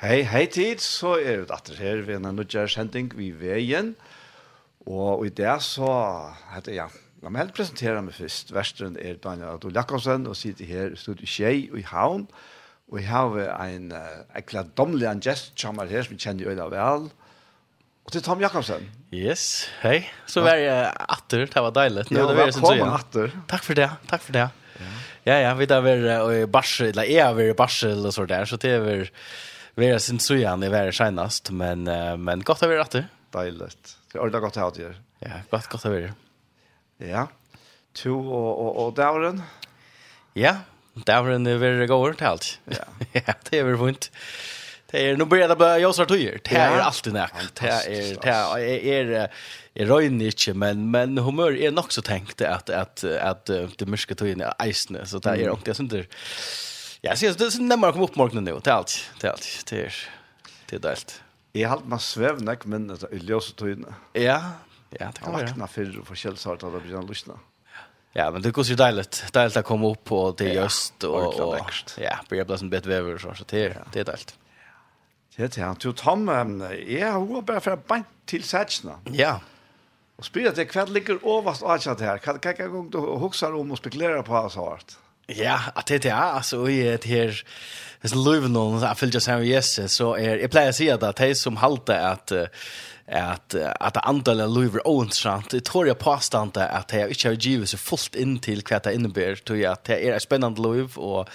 Hei, hei tid, så er vi datter her ved en nødgjør sending vi veien. Og i det så heter ja, la meg helt presentere meg først. Versteren er Daniel Adol Jakobsen og sitter her i studiet Kjei og i Havn. Og jeg har en uh, ekla domlig en gest som er her som vi kjenner i øyne vel. Og til Tom Jakobsen. Yes, hei. Så var jeg atter, det var deilig. Ja, velkommen atter. Takk for det, takk for det. Ja, ja, vi har vært i barsel, eller jeg har vært i barsel og så der, så det er vært Vi är sin så i värre senast, men, men gott att vi är rätt. Dejligt. Det är ordentligt gott att ha det. Ja, gott, gott att vi. Ja. To och, och, och Davren? Ja, Davren är väldigt god till allt. Ja. ja, det är väl fint. Det är nog börjar det bara jag så tog Det är alltid näck. Det är det är är är rön inte men men humör är nog så tänkt att att att det mycket tog in i så det är också inte Ja, så det är nämmer kom upp morgonen nu. Det är allt. Det är allt. Det är, det är delt. Jag har alltid svävna jag men i ljuset tøyene. Ja, ja, det kan vara. Vakna för för forskjellsart att bli lyssna. Ja, men det går så deiligt. Deiligt att komma upp och det är just och, och, ja, blir bli en bit väver så, så det, det är deiligt. Det är han. Du, Tom, jag har bara för att till sätsna. Ja. Och spyrir det, hva ligger overst av det här. Kan kan jag gå och huxa om och spekulera på så hårt? Ja. Ja, att det är alltså i ett här hvis är löven någon jag vill just säga yes så jeg pleier å si att det som halta att att att andre löver ointressant jeg tror jag påstånd att jeg inte har givet så fullt in till hva det innebærer, tror jag att det är spännande og och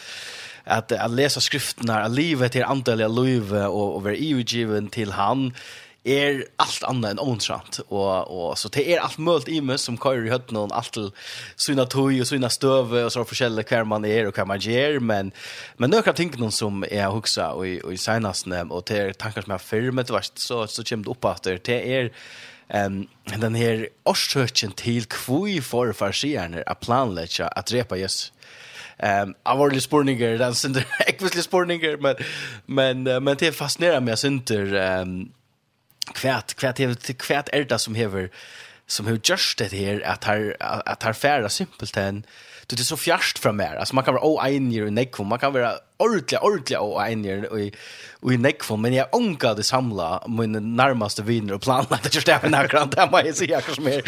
att att läsa skrifterna livet är antalet löv og och vara given till han er allt annat än ontrant och och så det är allt möjligt i mig som kör i hötten och allt till sina toj och sina stöv och så förskälla kvar man är och kvar man ger. Men men några ting någon som är huxa och i och i senast och det är tankar som jag filmat vart så så kommer det upp att det är Ehm um, den här orsöken till kvui för farsierne att planlägga att repa just Ehm um, avarlig spurningar den synder ekvislig spurningar men men men det fascinerar mig synder, ehm um, kvärt kvärt hever kvärt älta som hever som hur just det här att har att har färra simpelt en det är så fjärst från mer alltså man kan vara year i neck man kan vara ordentlig, ordentlig og enig og, i nekvom, men jeg ånka det samla mine nærmaste viner og planlagt at jeg steg på nærkran, det må jeg si akkurat som er.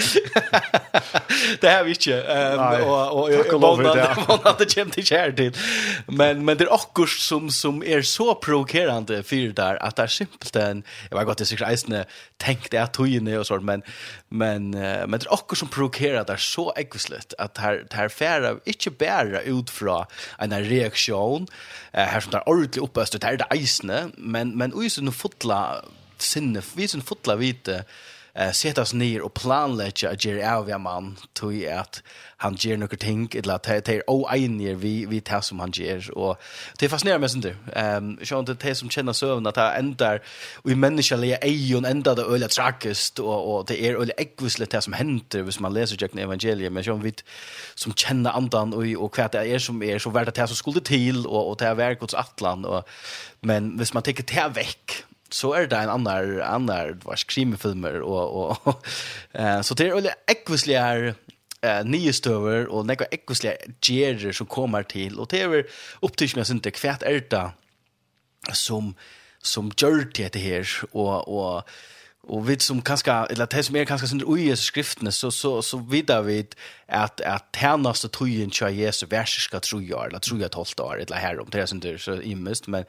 det har vi ikke, um, Nei, og, og, og, og det. kommer til kjær til. Men, men det er akkurat som, som er så provokerande fyrir der, at det er simpelt en, jeg var godt, det er sikkert eisende tenkt det er og sånt, men, men, men det er också som provokerar det så ekvislet, at det här færa ikke bæra ut fra en reaksjon, här som där ordentligt uppöst det är det isne men men oj så nu fotla sinne vi sin fotla vite eh sätta oss ner och planlägga att göra av en man till att han ger några ting eller att det är oeniga vi vi tar som han ger. Och det är fascinerande med sånt ehm så inte det som känner sövn att det ändar och i människaliga ejon ändar det öliga tragiskt och och det är öliga ekvislet det som händer hvis man läser Jack evangeliet men som vi som känner andan och och kvärt det är som är så värt att det som skulle till och och det är verkets atlan och men hvis man tar det veck så är det en annan annan vars krimifilmer, och och eh så det är väl ekvisliga här eh nya stöver och några ekvisliga gerer som kommer till och det är upp till mig inte kvärt älta som som gör det här och och Och vi som kanske eller det som är kanske synd oj i skrifterna så så så vidare vid att att härnaste trojen kör Jesus vers ska tro jag eller tror jag 12 år eller här om. Det är synd så immest men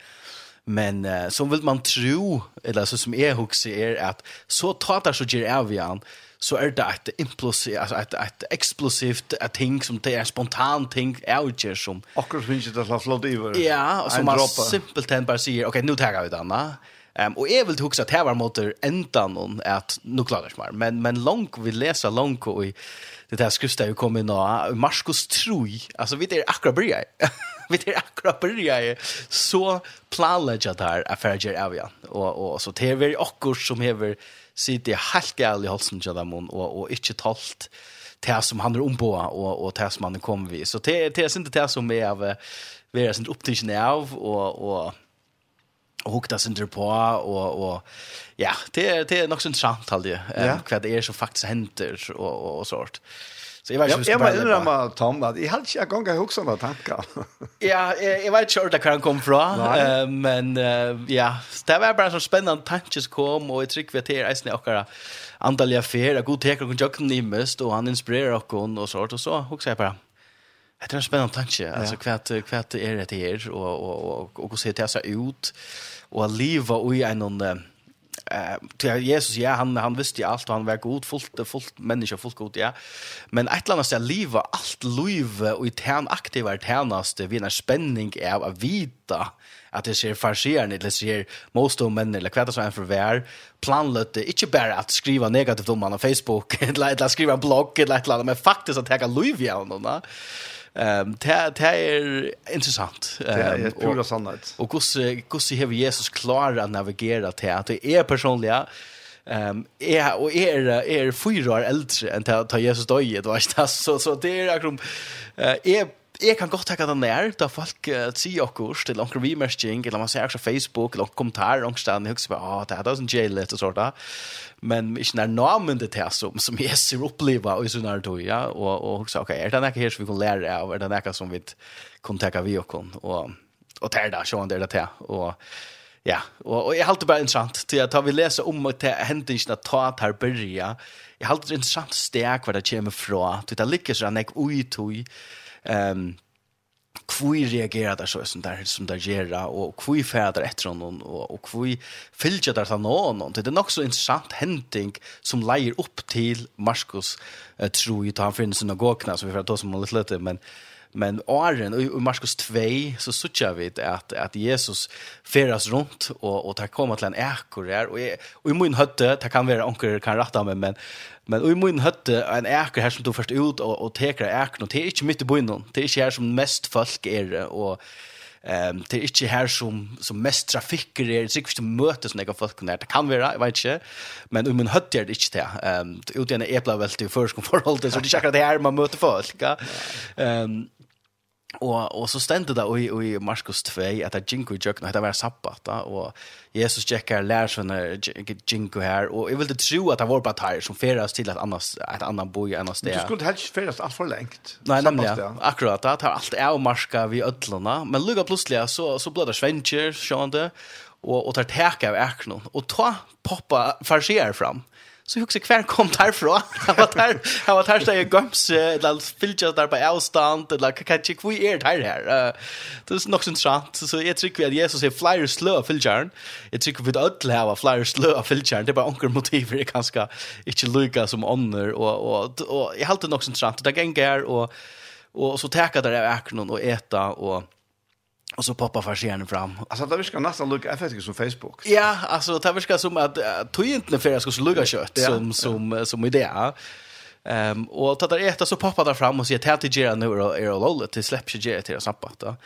Men uh, så vill man tro, eller så som jag också är att så tatar så ger av så är det ett implosivt, alltså ett, ett explosivt ett ting som det är spontant ting outger som... Akkurat finns det att slå flott i Ja, och som man simpelt bara säger, okej okay, nu tar vi den Anna. Ehm um, och är väl huxa att här var motor ändan någon att nu klarar smar. Men men långt vi läser långt och i det där skusta ju kommer nå Marcus Trui. Alltså vi det är akra börja. vi det är akra börja så planlägga där affärer av ja. Och och så det är väl också som hever sitter helt gäll i halsen jag dem och och inte talt det som han om på och och det som han kommer vi. Så det det är inte det som är av vi är inte upptagna av och och och hukta sin på och och ja, det är det är nog sånt sant alltså. Eh vad det är som faktiskt händer och och sånt. Så jag vet inte. Jag var inne med Tom att jag hade inte gång jag också några tankar. ja, jag jag vet inte hur det komma från. Ehm men uh, ja, det var bara så spännande tankar kom och jag tycker vi att det är snä och antal affärer, god teker och jocken ni mest och han inspirerar och och sånt och så hooks jag bara. Det är en spännande tanke. Alltså kvart kvart är det här och och och och hur ser det så ut? Och leva i en eh till Jesus ja han han visste ju allt och han var god fullt fullt människa fullt god ja men ett land att leva allt liv och i tern aktiva ternaste vid en spänning är att vita att det ser farsieren eller ser most of män eller kvätta som en förvär planlöt det inte bara att skriva negativt om man på Facebook eller att skriva blogg eller ett land men faktiskt att ta lov igen då Ehm det är intressant. Det är pura sannhet. Och hur hur har Jesus klarat att navigera till att det är personliga Ehm är och är är fyra år äldre än ta Jesus dog det var så så det är liksom eh är jeg kan godt takke den der, da folk uh, sier okkur til onker remerking, eller man ser også Facebook, eller onker kommentarer, onker stedet, jeg husker bare, ah, det er da sånn jailet og sånt da. Men ikke nær namen det til som, som jeg ser oppleva i sånne her tog, ja, og, og så, ok, er det noe her som vi kan lære av, er det noe som vi kan takke vi okkur, og, og det er da, sånn det er det til, og, ja, og, og jeg halte bare interessant, til at vi leser om at hendingen at ta tar byrja, jeg halte det interessant steg hva det kommer fra, til det lykkes sånn, jeg ui tog, ehm kvui reagerar där så som där som där gera och kvui färdar efter honom och och kvui fylgjer där han någon det är nog så intressant händing som lejer upp till Markus eh, tror ju att han finns några gåkna så vi får ta som lite lite men Men åren i Markus 2 så såg vi att att Jesus färdas runt och och tar komma till en ekor där och i, och i min hötte det kan vara onkel kan rätta mig men men i min hötte en ekor här som du först ut och och tar ekor och det är inte mitt i byn det är inte här som mest folk är och Ehm det är inte här som som mest trafiker är det säkert mötes några jag folk när det kan vara jag vet inte men om man hött det inte det ehm utan en äppla väl till förskon förhåll så det är det här man möter folk ja. Ehm Och och så stendte det där i i Markus 2 att det jinko i jökna det var sabbat da, och Jesus checkar lärsarna jinko här och jeg vill tro att det var bare tar som färas till et annet, et annan bo i en sted. där. Det skulle helst färas allt för längt. Nej, nämligen. Akkurat det tar allt är och marska vi ødlene, men lugga plötsligt så så blöder sväncher sjönde och och tar täcka av ärknon och ta poppa farsier fram så jag också kvar kom därifrån. Han var där, han var där så gums eller filtrar där på avstånd eller kan jag kvui är där här. Det är nog intressant. Så jag tycker att Jesus är flyer slö filtrar. Jag tycker vi att alla har flyer slö filtrar. Det är bara onkel motiv det kanske inte lika som annor och och och jag håller nog intressant. Det gänger och och så täcka där är och äta och Och så poppar försäljaren fram. Alltså det viskar nästan lugga effektivt som Facebook. Ja, alltså det viskar som att tog inte för jag så lugga kött ja, som, som, ja. som idé. Ehm um, och tar det så poppar där fram och säger till till Gera nu är är lollet till släpps Gera till sabbat då.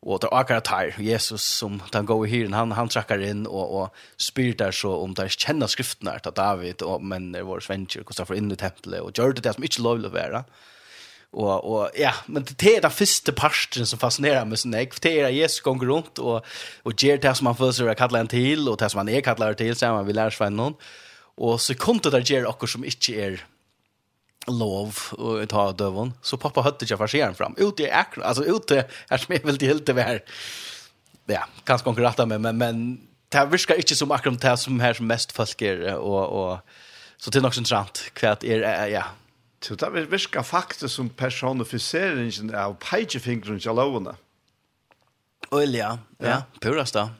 Och där akar tar Jesus som han går i hyren han han trackar in och och spyr där så om där känner skrifterna att David och men det var kostar för in i templet och gör det där som inte lovligt vara. Mm Og, og ja, men det er den första parten som fascinerar mig sånn, jeg det är Jesus går rundt och och ger det som man får å kalle en til, och det som han er kallar til, så man vill lära sig någon. Och så kom det där ger också som inte är lov å ta dövon så pappa høtte jag farseren fram. Ut i akkurat, alltså ute er som är väl det helt över ja kanske konkurrera med men men det virker inte som akkurat det som här som mest folk er, och och så det är nog sånt sant kvärt är ja Så det virker faktisk som personifiseringen av peikefingeren til lovene. Olja, ja. Ja, purast da.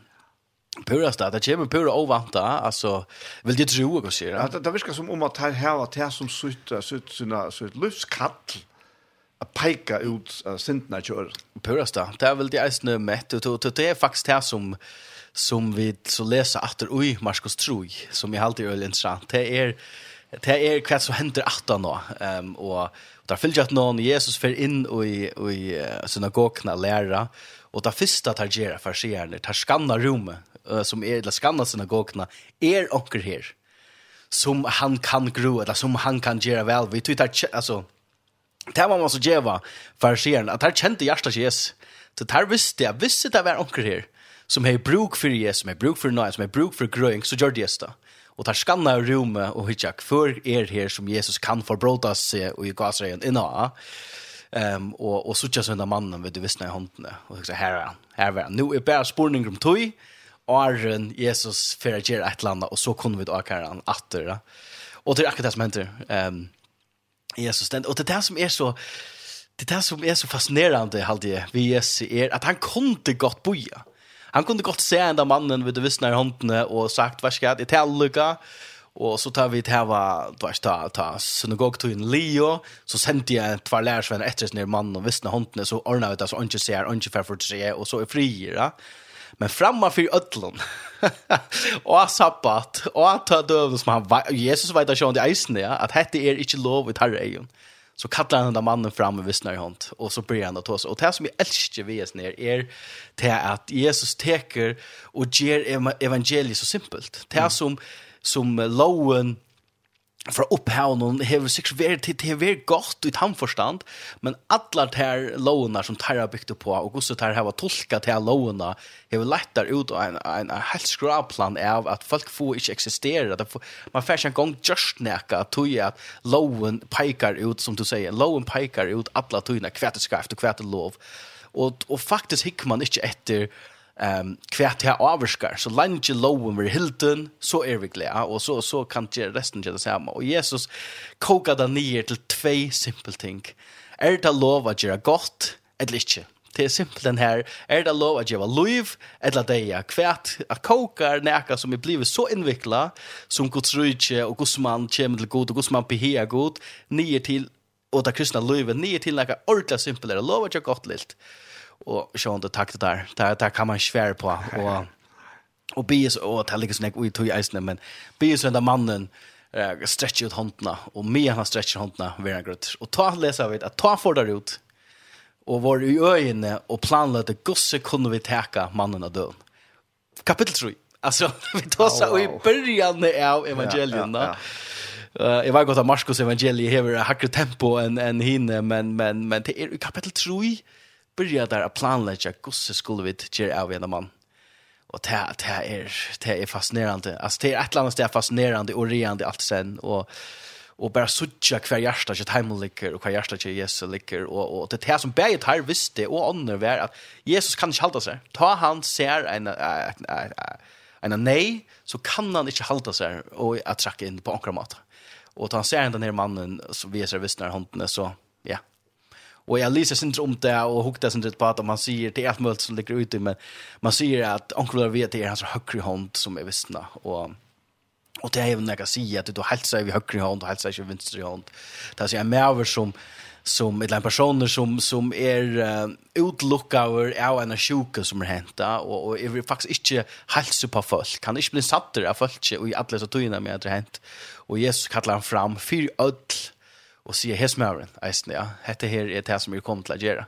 Purast da. Det kommer pura ovant da. Altså, vil de tro hva sier det? Ja, det virker som om at her har det som sitt, sitt, sitt livskall a peika ut uh, sintna kjør. Purast da. Det er vel de eisne mett. Det er faktisk det som som vi så leser atter ui Marskos Troi, som jeg alltid er interessant. Det er det er hva som hender at nå. Um, og, og der fyllt at noen Jesus fer inn i, i synagogene læra, og det første at han gjør for skjerne, tar skanna rommet, uh, som er, eller skanna synagogene, er onker her, som han kan gro, eller som han kan gjøre vel. Vi tar, altså, det var man så gjeva for skjerne, at han kjente hjertet Jesus. Så der visste jeg, visste det var onker her, som har bruk for Jesus, som har bruk for noe, som har bruk for grøyng, så gjør det Jesus och tar skanna i rummet och hittar för er här som Jesus kan förbråta sig och i gasrejen inna. og, og och såtja såna mannen vid du visna i håndene. Og så her er han, her er han. Nå er bare spurning om tog og Arren Jesus for å gjøre et eller annet, og så kunne vi da akkurat han atter. Da. Og det er akkurat det som henter um, Jesus den og det er det som er så det er det som er så fascinerende, hade vi Jesus er at han kunde godt boja Han kunde gott se ända mannen vid det vissna i handen och sagt vad ska det till Luca och så tar vi till hava då ta ta synagog till en Leo så sände jag två lärsvänner efter sin man och vissna handen så ordnade det så inte ser inte för för sig och så är fri ja men framma för ödlon och sabbat och ta döv som han Jesus vet att sjön det isen ja att hette er inte lov vid herre så kallar han den där mannen fram med vissnar i hånd och så börjar han att ta oss. Och det som jag älskar vi oss ner är det att Jesus teker och ger evangeliet så simpelt. Det som, som loven fra opphavn og hever sikkert vært til det er godt ut han forstand, men alle de her lovene som Terra bygd på, og hvordan Terra har tolket de her lovene, hever lettere der ut en, en, en helt skraplan av at folk får ikke eksistere. Får, man får ikke en gang just nækka tog at loven peikar ut, som du sier, loven peikar ut alle togene, hva det skal og hva det lov. Og, og faktisk hikker man ikke etter um, kvært her avskar. Så lunch lowen ved hilton så är vi glada og så, så kan det resten gjøre det samme. Og Jesus kokar den ner til två simple ting. Er det lov att göra gott eller inte Det är simpelt den her, er det lov att gjøre liv, eller det är kvært, att koka näka som er blivet så invikla som Guds rike og Guds man kommer til god, og Guds man behär god, ner til, og det kristna livet, ner til nækka ordentlig simpelt, er lov att göra gott lilt och sånt och det där. Där där kan man svär på och och be så och tälliga snack och tog isen men be så den mannen eh stretch ut handna och med han stretch handna vara grött. Och ta läsa vi att ta for der ut och var i ögonen och planlade gosse kunde vi täcka mannen av døden. Kapitel 3. Alltså vi tar så i början av evangelien då. Eh jag var godt at Markus evangelie har hackre tempo än än hinne men men men det är kapitel 3 börja där att planlägga gosse skulle vi ge av en man. Och det det är det är fascinerande. Alltså det är ett annat det är fascinerande och reande allt sen och och bara sucha kvar hjärta sitt ligger och kvar hjärsta sitt Jesus ligger. och och det här som bäget här visste och andra var att Jesus kan inte halta sig. Ta han ser en en nej så kan han inte halta sig och att tracka in på ankra mat. Och han ser den där mannen så visar visst när handen så ja, Och jag lyser sin om det och hukta sin på att man säger det är allt som ligger ute men man säger att onkel vet det är hans högra hand som är vissna och och det är även några säga att du hälsar vi högra hand och hälsar inte vänster hand. Det är så jag mer som som ett land personer som som är uh, utlookover av en sjuka som är henta och och är faktiskt inte hälsa på folk kan inte bli satt där folk och i alla så tog med att det hänt och Jesus kallar han fram för öll och se hästmören. Eisen, ja. Hette här är det som vi kom till att göra.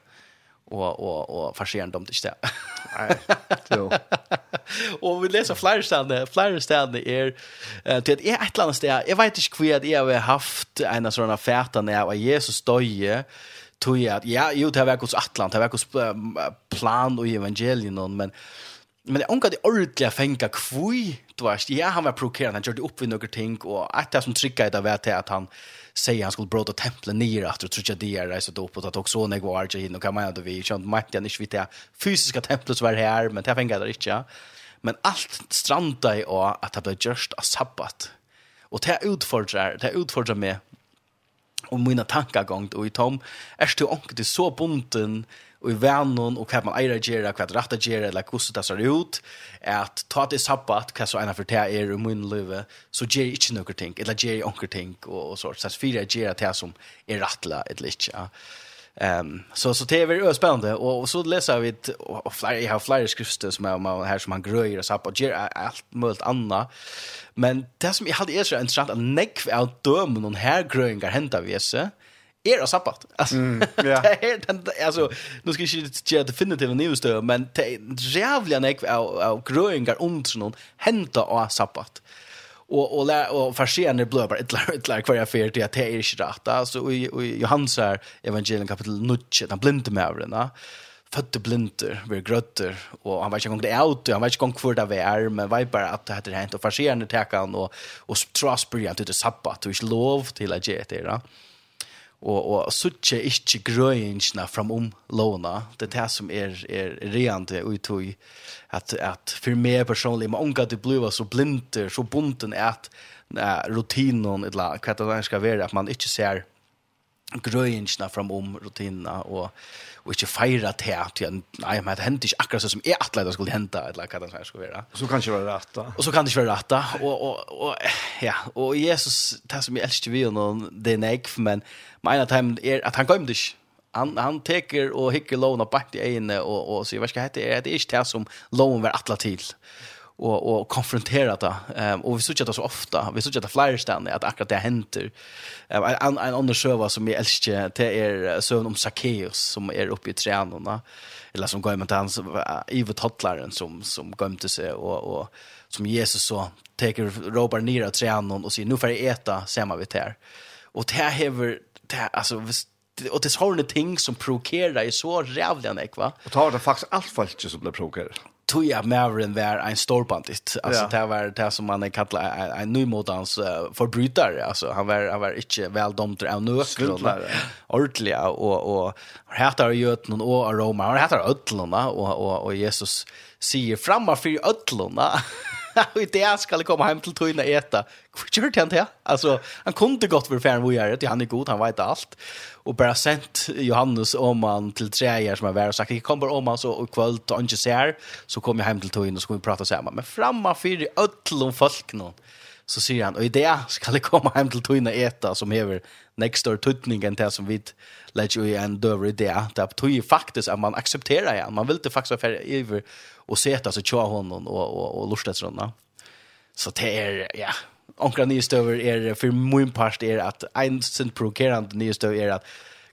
Och och och farsera dem till stä. Nej. Jo. Och vi läser flera ställen, flera ställen är eh till ett ett annat ställe. Jag vet inte hur jag har haft en sån färta när jag Jesus stöje tog att ja, jo, det har varit hos Atlant, det har varit hos plan och evangelien, men men det onkade ordentliga fänga kvui, du vet, ja, han var provokerande, han gjorde upp vid några ting, och att det som tryckade det var till att han säger han skulle bråta templet ner att och trodde det är reset upp och att också när går jag in och kan man då vi känt makt jag inte vet det fysiska templet som var här men det fängade det inte men allt strandade i att det blev just av sabbat. Och det utfordrar det utfordrar mig om mina tankar gångt och i tom. Är det onkel så bunden og i vännen og hva man äger gjøre, hva vad rett att göra, eller hvordan det ser ut, at ta det sabbat, hva så ena för det är i min liv, så gjør jeg ikke noen ting, eller gjør jeg noen ting, og, och så. Så att fyra gör det som er rättla, eller ikke, ja. Um, så så det är väldigt spännande och, och så läser vi ett och flera jag har flera skrifter som är här som han gröjer och så på ger allt möjligt annat. Men det som jag hade är så intressant att neck av dömen och här gröjningar händer vi så. Eh era sabbat. Alltså, mm, yeah. det är den, alltså, nu ska jag inte säga definitivt nyhetsstöd, men det är jävliga nekv av, av gröingar under någon hända av sabbat. Och, och, lär, och försener blir bara ett lär, ett lär kvar jag för till att det är inte rätt. Alltså, och, och Johans här, evangelium kapitel 9, den blinde med övrarna, fötte blinder, vi grötter, och han vet inte om det är ut, han vet inte om hur det är, men vet bara att det heter hänt, och försener täcker han, och, och trasbryr han till sabbat, och inte lov till att ge det. Ja og og søkje ikkje grøyingna framom låna det er det som er er reante og tog at at for meg personlig men unga du bluva så blinder så bunden at uh, rutinon eller hva det skal være at man ikkje ser grøyingsna fram om rutinna og, og ikkje feira te at ja nei, men det hendte ikkje akkurat som jeg atleid skulle henta eller kva det skulle vera så kan det ikke være rett da. Og så kan det ikkje vera rett da. Og, og, og, ja, og Jesus, det som jeg elsker vi, og det er nek, men mener time er, at han kom det. Han, han teker og hikker loven bak i øynene, og, og så hva skal jeg hette, det ikkje ikke det som loven var atlet til och och konfrontera det. Ehm och vi såg det så ofta. Vi såg det flera ställen att akkurat det händer. Um, en en annan server som jag älskar det är sömn om Zacchaeus som är uppe i tränorna eller som går med hans Ivo Tottlaren som som gömde sig och och som Jesus så tar robar ner av tränorna och säger nu får jag äta samma vi här. Och det här har det alltså och det är såna ting som provokerar i så rävliga nek va. Och tar det faktiskt allt folk som blir provokerade tog jag Maverick var en storpantigt. Alltså det var det som man kallar en nymodans uh, förbrytare. Alltså han var han var inte väl dömd av nökrarna. Ordliga och och heter ju att någon och Roma. Han heter ödlorna och och och Jesus säger framför ödlorna. Och det ska komma hem till Tuna äta. Kör det inte. Alltså han kunde gott för fan vad gör det. Han är god, han vet allt. Och bara sent Johannes om han till träjer som har varit och sagt jag kommer om han så och kväll och inte ser så kommer jag hem till Tuna och så kommer vi prata samman. Men framma för öllum folk någon så säger han, och i det ska det komma hem till Tuna äta som hever next door tutningen till som vi lägger i en dövre idé. Det är ju faktiskt att man accepterar igen. Man vill inte faktiskt vara över och sätta sig tjå honom och och och lustet såna. Så det är ja, onkra nystöver är för min part är att en sent provocerande nystöver är att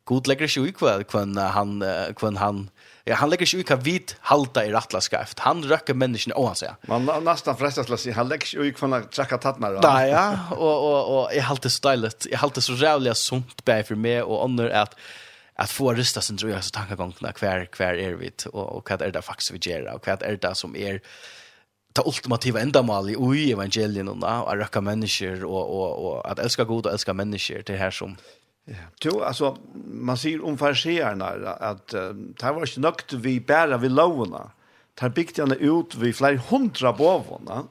god lägger sig i kväll kvann han kvann han Ja, han lägger sig i vit halta i rattla skaft. Han röcker människan och han säger. Man nästan frestas att säga, han lägger sig i kvann att träcka tattnar. Ja, ja, och, och, och jag halter stylet. Jag halter så jävla sunt bä för mig och ånder att att få rösta sen tror jag så tankegångarna kvar kvar är vi och och vad är det faktiskt vi gör och vad är det som är ta ultimativa ändamål i oj evangelien och att röka människor och och och att älska god och älska människor till här som Ja, jo, alltså man ser om fariséerna att uh, det var inte nökt vi bära vi lovorna. Det byggde han ut vi flera hundra bovorna.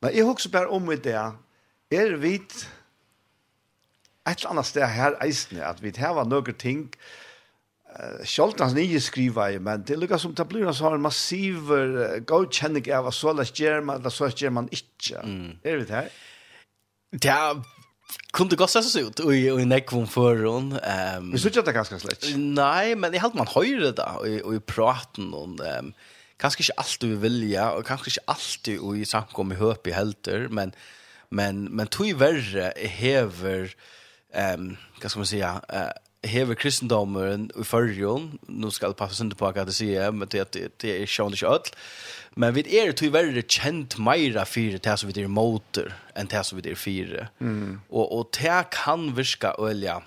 Men jag har också bara om det. Er vi et eller annet sted her eisene, at vi har noen ting, uh, selv hans nye skriva i, men det lukker som det blir en en massiv uh, godkjenning av hva så lest gjør man, eller så lest gjør man ikke. Mm. Er det det her? Det er kunde gå så så ut och i nekvon förron. Ehm. Um, Vi såg det ganska slett. Nej, men det helt man höjer det och och i praten om ehm um, kanske inte allt du vilja och kanske inte allt i samkom i höp i helter, men men men tog värre häver ehm vad ska man säga eh hever kristendomen i förrjon nu ska det passa inte på att det säger men det det är sjön det öll men vi är till väldigt känt mera för det som vi är motor än det som vi är fyra mm. och och det kan viska ölja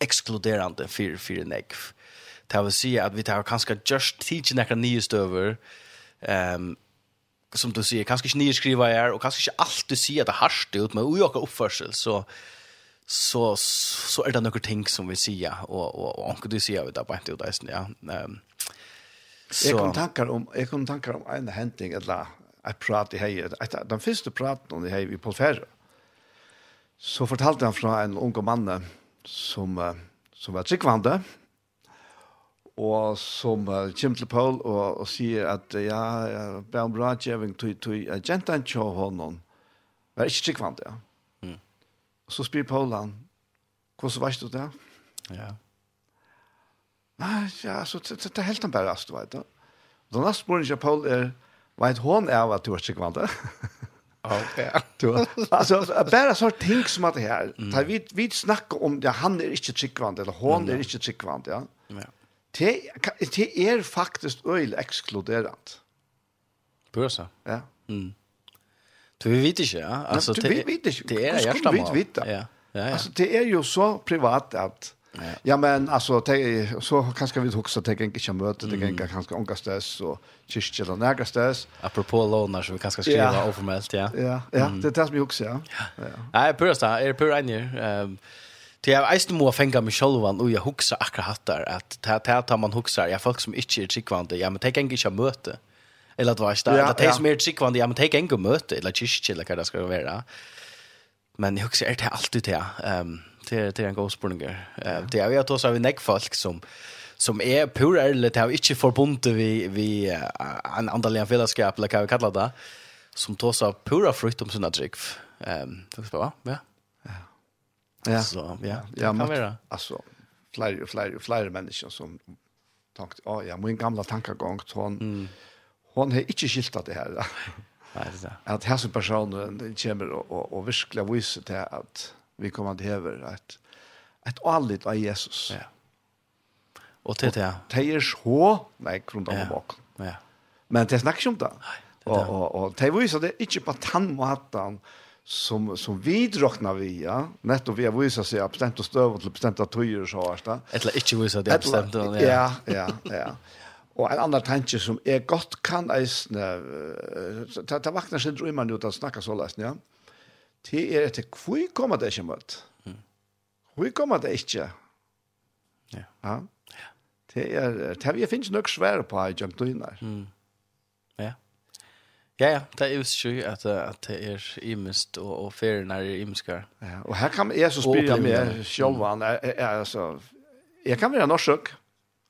exkluderande för för neck det vill säga att vi tar kanske just teaching några nya stöver um, som du säger kanske inte nya skriva är och kanske inte allt du säger det harst ut men ojoka uppförsel så så så är det några ting som vi ser och och och onkel du säger vi där på inte det ja. Ehm så jag kom tankar om jag kom tankar om en händning eller att prata hej att den första praten om det hej vi på färre. Så fortalte han från en ung man som som var tryggvande og som uh, kommer til Paul og, og sier at ja, jeg ber om rådgjøving til, til uh, jenten til honom. Det er ikke tryggvande, ja. Og så spyr Paul han, hvordan veist du det? Ja. Nei, ja, så det er helt han bare, du vet Og Den neste spørsmålet til Paul er, vet hun er at du er sikkert vant det? Ok. Altså, bare så ting som at det her, mm. vi, vi snakker om, ja, han er ikke sikkert eller hon er ikke sikkert ja. Ja. Det, det er faktisk øyelig ekskluderende. Bøsa? Ja. Mm. Du vet inte, ja. Alltså det vi vet inte. Det är jag stammar. Vi vet. Ja. Ja, ja. Alltså det är ju så privat att Ja. ja men alltså te, så kanske vi också tänker inte kan möta det kan kanske ångastas och kyrkje eller nägastas. Apropå lånar så vi kanske skriva ja. oformellt ja. Ja, ja, mm. det tas vi också ja. Ja. Nej, pura det, är pura inne. Ehm Det är eisen må fänga mig själv och jag huxar akkurat där att det här tar man huxar. Jag folk som inte är tryggvande. Ja, men tänk inte jag möter. Eller du vet, det är som är tryggvande, ja men ta är inga möte, eller kyrkje, eller vad det ska vara. Men jag också är det alltid det, um, till, till en god spårning. Det är ju att oss har vi näck folk som som är pur det har inte förbundet vi vi en annan fällskap eller vad vi kallar det som tar sig pura frukt om sina dryck. Ehm, um, va? Ja. Ja. Så, ja. Ja, kan men vara. alltså fler fler fler människor som tankt, ja, ja, min gamla tankegång hon mm hon har ikke skiltet det her. Nei, det er At hese personen kommer og, og, og virkelig viser til at vi kommer til hever et, et allit av Jesus. Ja. Og til det, ja. Det er så, nei, grunn av bak. Ja. Men det snakker ikke om det. Nei, det er. Og, og, og det viser det ikke på tannmåten som som vi drakna vi ja nettopp vi har viser seg bestemt og støv och bestemt till tøyer og så här sta eller inte visar det bestämt ja ja ja, ja. Og en annan tanke som er godt kan eisne, det, det vaknar sin drøyman ut av snakka så leisne, ja. Det er etter, hvor kommer det ikke møtt? Hvor kommer det ikke? Ja. ja. Det er, det vi finnes nok svære på i gjentunar. Mm. Ja. Ja, ja, det er jo ikke at, at det er imest, og, og ferien er imeskar. Ja, og her kan jeg så spyrja meg sjåvan, altså, jeg kan være norsk,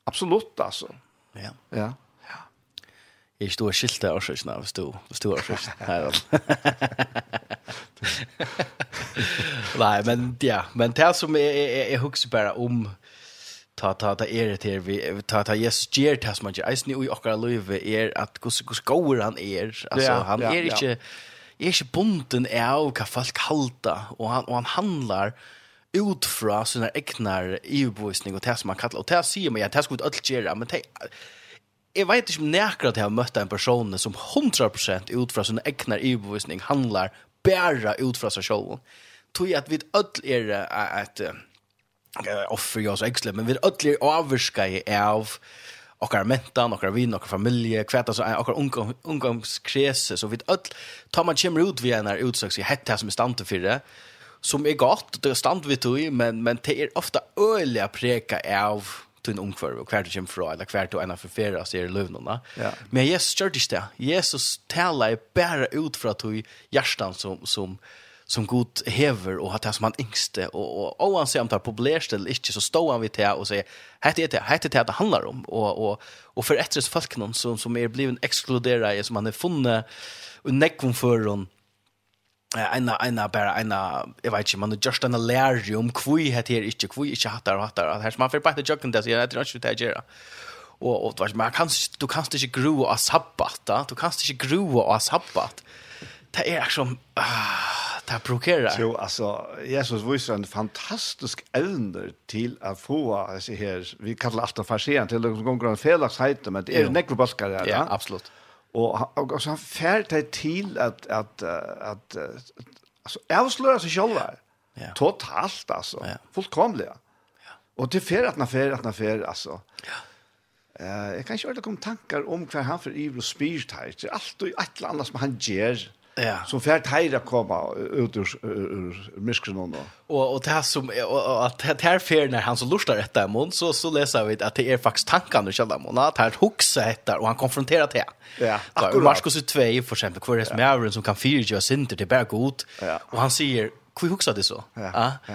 absolutt, altså. Mm Ja. Ja. Ja. Jeg stod og skilte av seg, hvis du, hvis du var sørst. Nei, men ja, men det som jeg, jeg, jeg husker bare om ta ta ta er det vi ta ta yes ger ta som man gjør eisen i okkar løve er att hur hur går han er Ja, han er ikke är inte bunden av vad folk halta och han och han handlar ut fra sina egnar EU-bevisning og det som man kallar, og det sier man, ja, det skal vi alt gjøre, men det, jeg vet ikke om nekker at jeg har møtt en person som 100% ut fra sina egnar EU-bevisning handlar bæra ut fra seg selv. Tog at vi alt er et offer, ja, så eksle, men vi alt er avvurskai av okkar mentan, okkar vin, okkar familje, kvæta så okkar ungdom, ungdomskrese, så vi öll, tar man kjemmer ut via en utsøks i hett som er stante fyrir det, som er godt, det er stand vi tog, men, men det är ofta öliga preka av till en ungkvar och du kommer fra, eller hver du er en av så er det løvnene. Ja. Men Jesus gjør det inte. Jesus talar bara ut fra att i hjärtan som, som, som god hever och att det som han yngste och, han sier om det er populært eller inte så står han vid det och säger hette er det hette er det det handler om och, och, och för etterets folk som, som er blivit ekskluderet, som han har funnet, och nekvom for honom ena ena bara ena jag vet inte man just en lärare om kvui het här inte kvui inte hattar och hattar att här man för bara jocken där så jag tror inte det gör och och vad man kan du kan inte gro och sabbat du kan inte gro och sabbat det är som ah det blockerar så altså Jesus visar en fantastisk evner til att få så her vi kallar alt det för sent till någon gång felaktigheter men det är nekrobaskar ja absolut Och og, og så han färd det till att att att, altså alltså avslöja selv själva. Ja. Totalt alltså. Ja. Fullkomligt. Ja. Och det färd att när färd att när färd alltså. Ja. Eh, uh, jag kan inte ordentligt komma tankar om hva han för evil spirit här. Det är allt och eller annet som han ger ja. som färt hejra komma ut ur, ur, ur och och och det här som och att det här fer när han så lustar detta imon, så så läser vi att det är faktiskt tankarna och själva imon, att här huxa heter och han konfronterar det. Ja. Så Markus 2 för exempel kvar det som är som kan fyrja det till berg god Ja. och han säger hur huxar det så? Ja. Ja.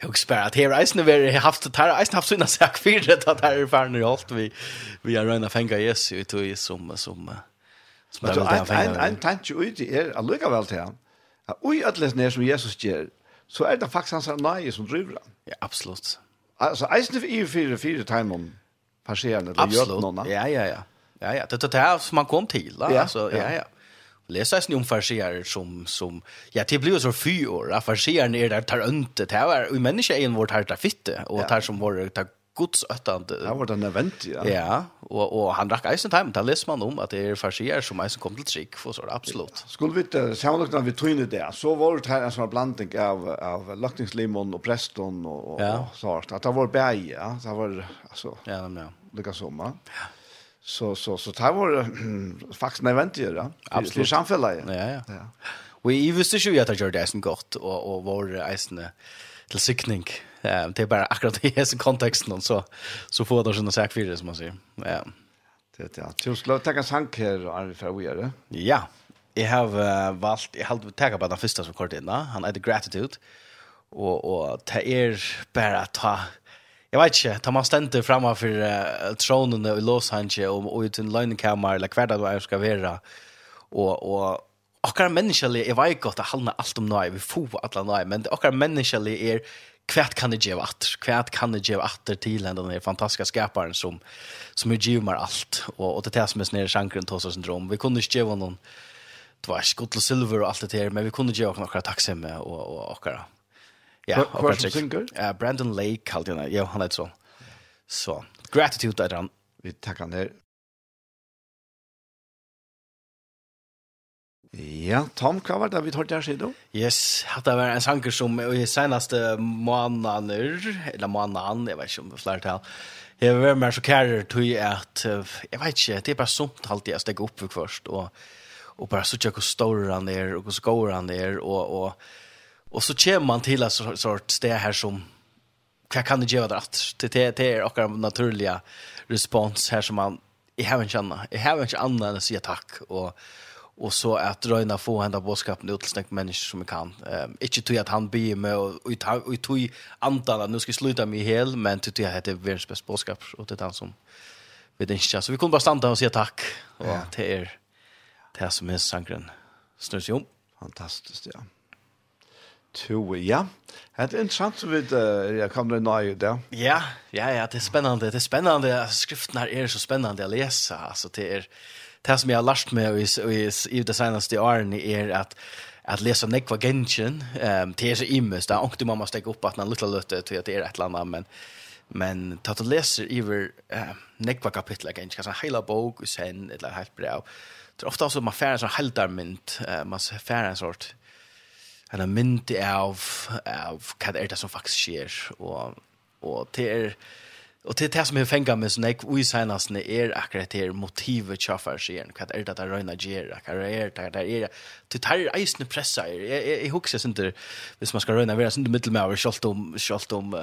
Jag spär att här är har haft det här är haft såna sak för det att här är fan i allt vi vi har röna fänga Jesu i tog som som Men så en, en, en tanke ut i er, allikevel til han, at ui atles ned som Jesus gjør, så er det faktisk hans nøye som driver han. Ja, absolutt. Altså, eisen i fire, fire timen, passerende, eller gjør noen. Ja, ja, ja. Ja, ja, det är det som man kom till. Ja, alltså, ja, ja. Läsa sig om farsier som, som, ja, det blir så fyra år. Farsier är där tar inte Det var ju människa en vårt här där fitte. Och tar som vår tar Guds godsøttande. Ja, var den event, ja. Ja, og, og han rakk eisen time, da leser man om at det er farsier som eisen kom til trygg, for så er det absolutt. Skulle vi ikke sammenlagt vi trynet det, så var det her en sånn blanding av, av løkningslimon og preston og, og, ja. og sånt. At det var bæg, ja. Det var, altså, ja, ja. lykka som, Ja. Så, så, så det var faktisk nødvendig, ja. Absolutt. for, er samfunnet, ja. Ja, ja. Og jeg visste ikke at jeg gjør det eisen godt, og, og vår eisen til sikning. Ja Eh det är bara akkurat i hela kontexten så så får det såna sak för som man säger. Ja. Det ja. Du skulle ta en sank här Arne för vi är. Ja. Jag har valt jag har tagit på den första som kort innan. Han heter Gratitude. Och och ta er bara ta Jag vet inte, tar man ständigt framme för uh, tronen i Los Angeles och, ut i en lögnkammare eller kvar där du ska vara. Och, och okkar menneskelig, jeg vet godt at halna alt om noe, vi få alla noe, men okkar menneskelig er kvärt kan det ge atter, kvärt kan det ge atter til den der fantastiska skaparen som som er ger mig allt och och det där som är nere sjankren tossa syndrom. Vi kunde inte ge noen, det var skott och silver og allt det där men vi kunde ge också några taxi med och och och ja synger? eh Brandon Lake kallade han ja han heter så så gratitude er han vi tackar han Ja, Tom, hva var det vi tar der siden? Yes, det var en sanger som i senaste månader, eller månaden, jeg vet ikke om det er flere tal, jeg var mer så kærer til at, jeg vet ikke, det er bare sånt alltid jeg stekker opp først, og, og bare så hvor stor han er, og hvor skår han er, og, og, og så kommer man til et sort sted her som, hva kan du gjøre det at? Det, det er akkurat naturlige respons her som man, jeg har ikke annet, jeg har ikke annet enn å si takk, og, og och så att röna få hända bådskapen ut til snakk människor som vi kan. Ehm inte tog at han be med och och tog antal nu ska sluta med hel men tog at det er världens best bådskap, og det han som vet inte så vi kunde bara stanna och säga tack och ja. till er det som är snur seg om. Fantastiskt ja. To, ja. Det är intressant så vid uh, jag kommer nøye ju. Ja, ja ja, det är spännande. Det är spännande. Skriften her er så spännande å lese. Alltså det er det som jag har lärt mig i, i, i det senaste åren är att att läsa nekva genshin ehm um, det er så immest Det och du mamma stäcka upp att man lilla lötte till att det är ett land men men ta att läsa iver eh, nekva kapitel genshin kanskje en hela bok och sen eller helt Det er ofta så man färdas en heldarmynt eh, man färdas en sort en mynd av av hva det er det som faktisk skjer, och och det er, Og til det som jeg fengar meg sånn, jeg ui senastene er akkurat er motivet tjaffar sier, hva er det der røyna gjer, hva er det der er, til det tar eisne pressa er, jeg husker sinter, hvis man skal røyna vera sinter middelmauer, kjolt om, kjolt om,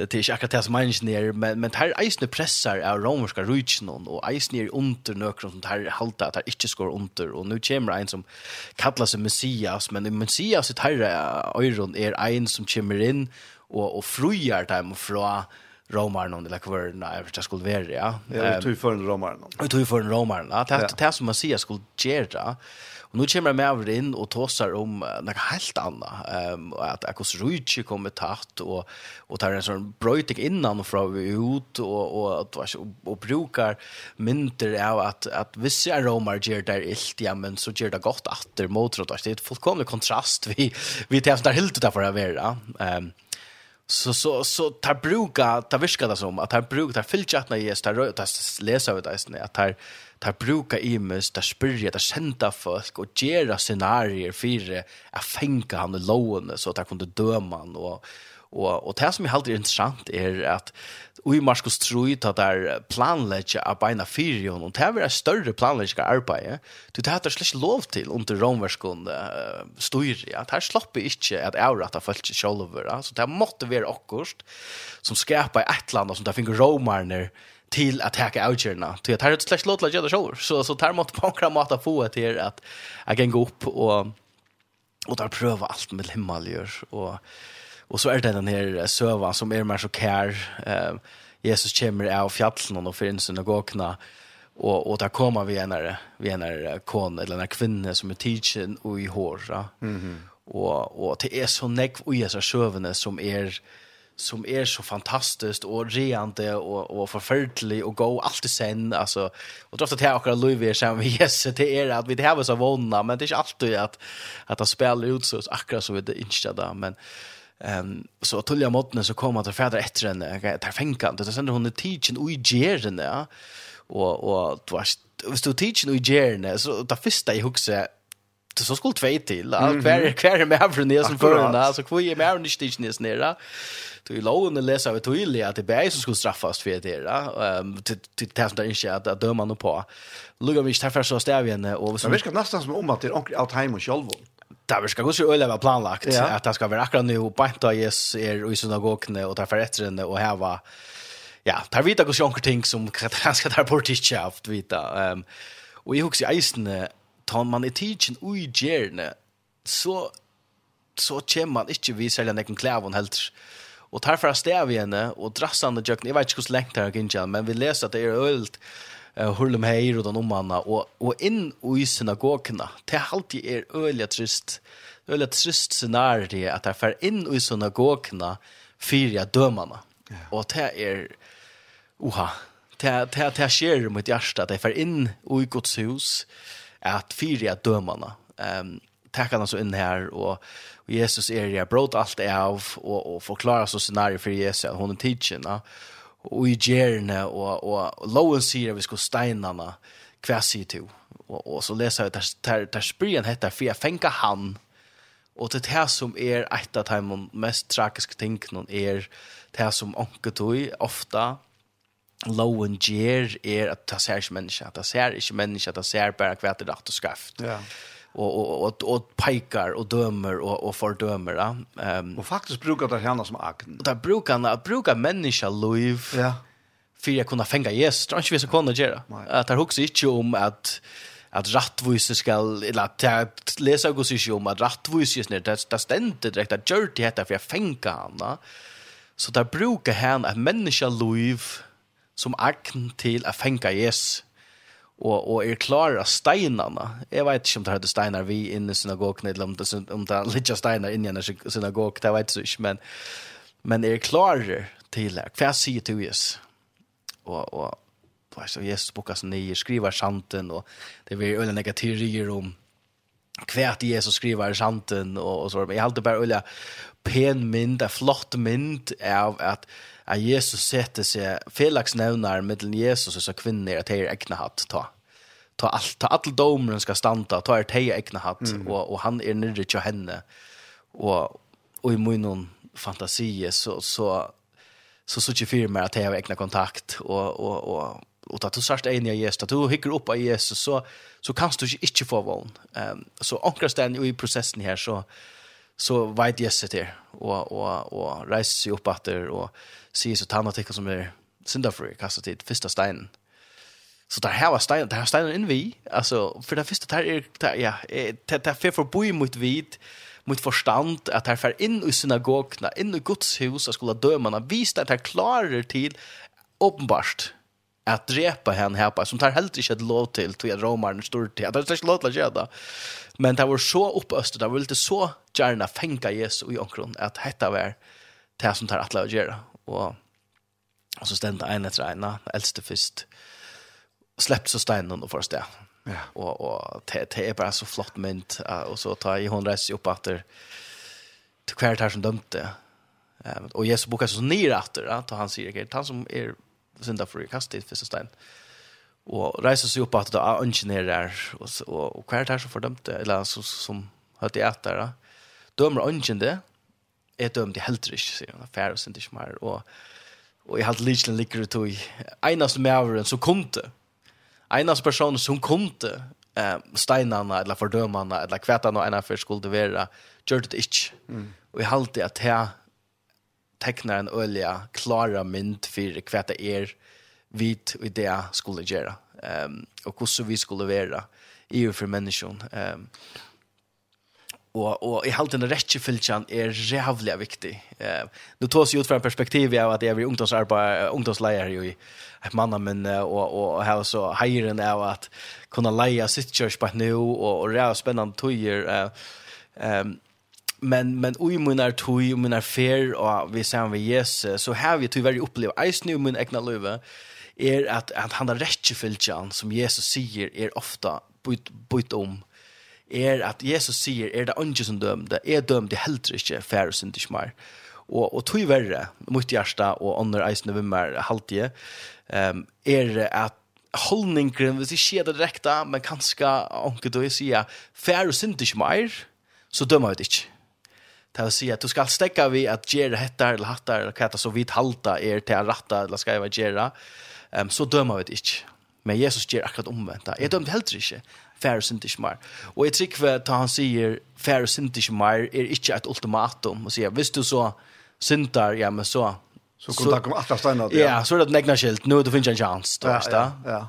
det er ikke akkurat det som menneskene er, men, men det er eisne pressar av romerska rujtjen, og eisne er under nøkron som det er halda, det er ikke skår under, og nu kommer en som kallar seg Messias, men Messias i tarra øyron er en som kommer inn, og, og frujar dem fra, romaren eller kvar nej för det skulle vara ja. Jag tog för en romaren. Jag tog för en romaren. Ja, det det som man säger skulle göra. Och nu kommer med över in och tossar om något helt annat. Ehm att Akos Ruichi kommer tatt och och tar en sån bröjtig innan och från ut och och att och, och brukar mynter av att att vissa romar ger där illt ja men så ger det gott åter mot det. Det är ett fullkomlig kontrast vi vi tävlar helt utanför det här. Ehm så så så tar bruka tar viska det som att han brukar tar fyllchatna i tar tar läsa ut det att tar tar bruka i mus tar spyrja tar sända folk och gera scenarier för att fänga han i lån så att han kunde döma han och Og, og det som er alltid interessant er at i Marskos Troi tar der planlegge av beina fyrion, og det er et større planlegge arbeid, du tar det slik lov til under romverskon uh, styr, ja. det er slipper ikke at avrata folk ikke sjolver, ja. så det måtte være akkurat som skapar et land som det finner romarne til at hacka outjerna. Så det er slik lov til å gjøre det sjolver, så, så det måtte på en måte få til at jeg kan gå opp og, og der prøve alt med himmelgjør, og Och så är det den här sövan som är mer så kær. Eh, Jesus kommer av fjallen och för en synagogna. Och, och där kommer vi en, vi en kon eller en kvinna som är tidsen och i hår. Ja? Mm -hmm. och, och det er så nekv och Jesus søvende som är som är så fantastiskt och reande och och forferdelig och gå alt i sen alltså och då att jag och Louis er sammen med yes det är att vi det har så vunna men det är ikke alltid att att det spiller ut så akkurat så vi det inte men Ehm så tullja modne så kommer att fäder efter en där fänkan det sen hon teachen i geren ja och och du vet hvis du teachen i geren så det första i huxa det så skulle två till att kvar kvar med över ner som förrän där så kvar med över ner ner nere du i lån och läsa vi till att det bäst som skulle straffas för det där ehm till till där inte att döma någon på lugga vi tar för så stävjen och så vi ska nästan som om att det är onkel Altheim och där vi ska gå så öle var planlagt ja. att det ska vara akkurat nu och banta yes är i synagogene och därför efter den och här var ja, tar vita går sjönker ting som ganska där på i haft vita. Ehm um, och i hooks i isen tar man i tiden och i så så kommer man inte vi sälja någon klävon helt. Och därför stäv vi henne och drassande jökna. Jag vet inte hur länge det har men vi läser att det är ölt uh, hurlum heir og den omanna, og, og inn i synagogene, det er alltid er øyelig trist, øyelig trist scenarie at det fer inn i synagogene fyrir dømene. Ja. Og det er, oha. det, det, det skjer mot hjertet, det fer inn i Guds hus, at fyrir dømene. Um, tack han så inn her här och, Jesus är det bröt allt av och, och förklara så scenario för Jesus hon är teaching. Ja og i gjerne, og, og loven sier vi skal steinene, hva sier du? Og, og så leser jeg, der, der, der spyrer heter, for jeg fengar han, og det er det som er et av de mest tragiske tingene, er det som anker tog, ofte, loven gjør, er at det ser ikke mennesker, det ser ikke mennesker, det ser bare hva det er rett og skreft. Ja. Yeah och och och pekar och dömer och och fördömer va. Ehm och faktiskt brukar det hända som akten. Och där brukar han brukar människa liv. Ja. För jag kunde fänga Jesus. Tror inte vi så kunde göra. Att det också inte om att att rättvisa ska eller att läsa Guds ord om att rättvisa är det det ständer direkt att gör det heter för jag fänga han. Så där brukar han att människa liv som akten till att fänga Jesus och och är klara stenarna. Jag vet inte om det hade stenar vi inne i synagogen eller om det om det lite stenar inne i synagogen. Det vet jag inte men men är klara till det. För jag ser till Jesus. Och och fast så Jesus bokas nye skriver santen och det blir öle negativerier om kvärt Jesus skriver santen och og så men jag har alltid bara pen mynd, flott mynd av att at Jesus setter seg felaksnevnar mellom Jesus og så kvinner at det er egna hatt ta. Ta alt, ta all domeren skal standa, ta er det egna hatt, mm. og, og han er nyrre til henne. Og, og i munnen fantasi så, så, så så ikke fyrer meg at det har egna kontakt, og, og, og och att du sørst är i Jesus, att du hikker opp av Jesus så, så kan du inte få vån. Um, så omkring i processen här så, så vet jag sig där och och och reser sig upp åter och ser så tanna tycker som är synda för til till första steinen. Så där här var steinen, där steinen inn vi. Alltså för det första det är ja, det där för bo mot vid mot förstand att det för in i synagogna, inn i Guds hus og skulle dömarna visa det här klarer till åpenbart, att drepa henne här på som tar helt inte ett lov till till romaren står till att det är lov att då. men det var så uppöst det var lite så gärna fänga Jesus i omkron att hetta var det som tar att lov att göra och och så stända en efter en äldste först släppt så stenen och först det Ja. Och och det det är bara så flott mynt och så tar i hon resa upp åter till kvärt här som dömte. Eh och Jesus bokar så ner efter att han säger att han som är synda för kasta i första stein. Och rejsa sig upp att det är ingenjörer och och, och kvar där så fördömt eller så som hade det att där. Dömer ingen det. Är dömd i helt rich så jag fair och inte mer och och jag hade lite likare tog enas mävren så kunde enas person som kunde eh steinarna eller fördömarna eller kvätarna ena för skulle vara gjorde det inte. Mm. Och jag hade att här tecknar en olja klara mynd för vad er är vit och det skulle göra ehm och hur så vi skulle vara i för människan ehm och och i halt den rätta filtern är jävligt viktig. Eh nu tar sig ut från perspektiv av att jag är ungdomsarbetare ungdomslärare ju ett manna men och och här så hejren av att kunna leja sitt church på nu och och det är spännande tojer eh ehm men men oj munar toj och munar fair och vi ser vi yes så har vi tyvärr upplevt ice nu mun egna löva är att att han har rätt fylkan som Jesus säger är ofta byt byt om. Är att Jesus säger är det ingen som dömde är dömd i helt inte fair synd inte mer. Och och tui värre mot hjärta och andra ice nu mer haltige ehm är att hållningen, hvis ikke er det direkte, men kanskje, onke du sier, færre synd ikke mer, så dømmer vi det ikke. Det vill si at du ska stäcka vi att gjøre hettar eller hattar eller katta så vidt halta er till å ratta eller ska jeg göra. Ehm um, så dömer vi det inte. Men Jesus ger akkurat omvänt. Jag dömde heller ikke. Færre synd inte mer. Och jag tycker at han säger færre synd ikke mer är inte ett ultimatum. Och sier, visst du så syndar, ja men så Så kontakt det kom att stanna. Ja, så det nägna skilt. Nu då finns en chans då, va? Ja, ja.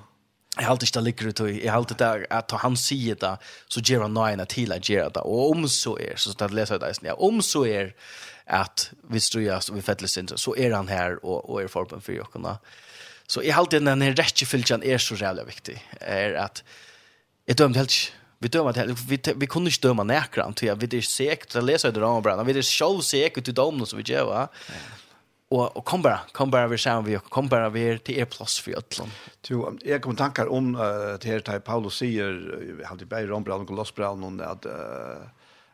Jeg halte ikke det ligger ut, jeg halte det at han sier det, så gjør han nøyene til å gjøre det. Og om så er, så skal jeg lese det, ja, om så er at vi strøyes og vi fettles inn, så er han her og, og er forben for jokkene. Så jeg halte den her rettjefylkjen er så rævlig viktig, er at jeg dømte helt ikke. Vi dömer det, vi, vi kunde kunne ikke dømme nærkere, vi är säkert att läsa det om, vi er selv säkert i domene så vi gjør, ja och och kom bara kom bara vi ser vi kom bara vi till er plats för ödlan. Jo, jag kommer tankar om uh, det här till Paulus säger vi till Berg om Brandon Kolosbran och att uh,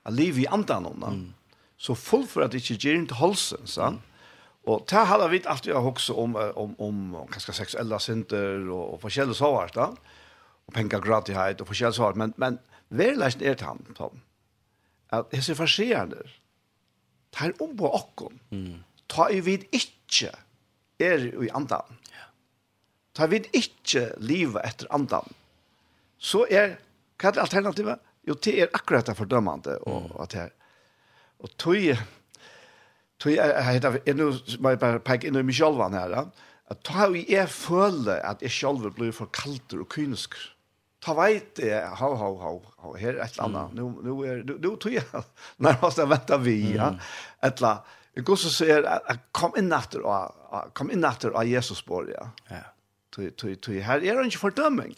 att liv i andan om mm. Så full för att det inte ger inte halsen så. Mm. Och ta hade vi alltid jag också om om om om ganska sexuella synder och och forskjellige så vart då. Och pengar gratishet och förskälla så men men verkligen er til han Tom. At jeg ser så förskärande. Tar om på och. Mm ta i vid ikkje er i andan. Ta i vid ikkje livet etter andan. Så er, hva er alternativet? Jo, det er akkurat det fordømmende og at det er. Og tog, tog er, er, jeg, nå må jeg bare peke inn i meg selv her, at ta i jeg føler at jeg selv blir for kaldt og kynisk. Ta veit det, ha, ha, ha, ha, her er et eller annet. Nå, nå er, nå, nå tog jeg nærmest jeg venter vi, ja. Et eller annet Guds sier at kom inn etter og kom inn etter av Jesus spår, ja. Ja. Tu tu tu her er ikke fordømming.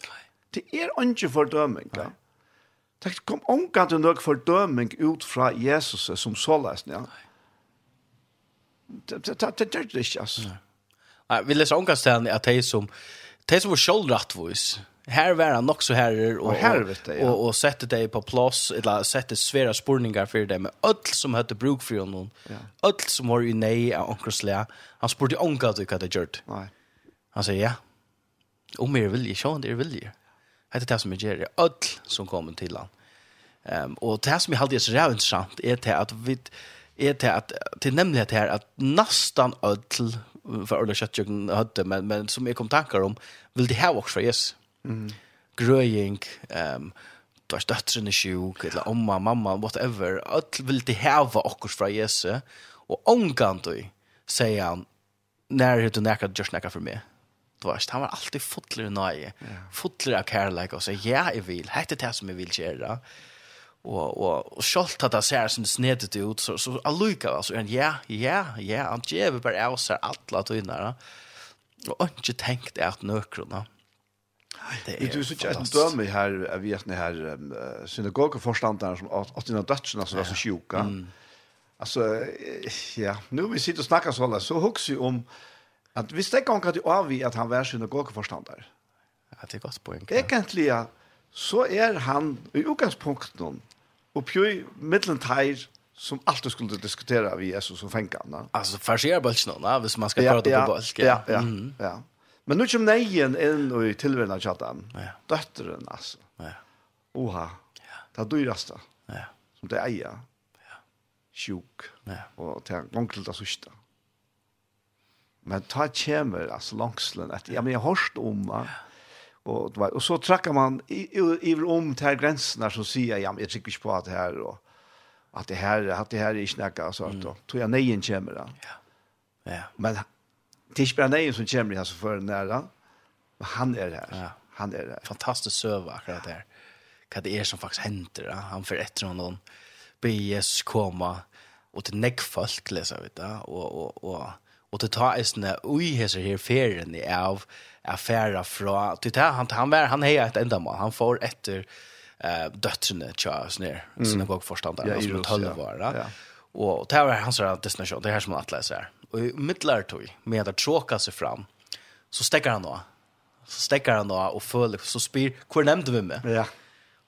Det er ikke fordømming, ja. Det kom omgang til noe fordømming ut fra Jesus som så såles, ja. Det det det det ikke, altså. Nei, vi leser omgang til at de som de som var sjølvrettvis, här var han också här och helvete ja. och och sätter dig på plats eller sätter svära spårningar för dig med öll som hade bruk för honom. Ja. Öll som var ju nej av onkelslä. Han spurte onkel du vad det gjort. Nej. Han säger ja. Om mer vill så han det vill ju. Hade det som jag gör öll som kommer till han. Ehm um, och det som jag hade så jävligt sant är det att vi är det att till nämligen det här att nästan öll för alla jag hade men men som jag kom tankar om vill det här också för Jesus. Mm. Grøying, ehm du har døtteren i sjuk, eller omma, mamma, whatever. Alt vil de heva också fra Jesu. Og omgang du, sier han, nær er du nekka, just gjørs nekka for meg. Du vet, han var alltid fotler i nøye, fotler av kærleik, og sier, ja, jeg vil, hette det som jeg vil gjøre. Og, og, og selv at det ser som det snedet ut, så, så alluka, alltså han, ja, ja, ja, han gjør bare av seg alle tøyner, og ikke tenkt at nøkrona. Mm Det är så just dömme här av vi här synagogaforstandaren som att dina döttrarna som var så sjuka. Alltså ja, nu vi sitter och snackar så alla så hooks ju om att vi stäcker hon att av vi att han var synagogaforstandare. Ja, det är gott poäng. Egentligen så är han i utgångspunkten och pjui mittelntid som alltid skulle diskutera vi Jesus och fänkar. Alltså förser bulchen, va, hvis man ska prata på bulken. Ja, ja, ja. Men nu kommer nejen inn i tilværende chatten. Ja. Døtteren, altså. Ja. Oha. Ja. Det er dyrast Ja. Som det eier. Ja. Sjuk. Ja. Og til onkel det sørste. Men ta kommer, altså, langslen etter. Ja, men jeg har hørt om det. Ja. Og, og så trackar man iver om til grensene som sier, ja, men jeg trykker ikke på at det her, og at det her, at det her er ikke nekka, så mm. tror jeg nejen kommer da. Ja. Ja. Men det er ikke bare deg som kommer her som fører nære, men han er her. Ja. Han er her. Fantastisk søve akkurat der. Hva det er som faktisk henter. Ja. Han får etter noen be Jesus komme, og til nekk folk, leser vi det, og, og, og, og til ta en sånn ui heser her ferien av affæra fra, til det, han, han, var, han heier et enda mål. han får etter eh, døtrene tja, sånn her, sånn mm. synagogforstanderen, ja, som er 12 Var, ja. ja. og det var hans destinasjon, det er her som han atleis er. Och i mittlar tog med att tråka sig fram så stäcker han då. Så stäcker han då och följer så spyr hur nämnde vi med. Ja.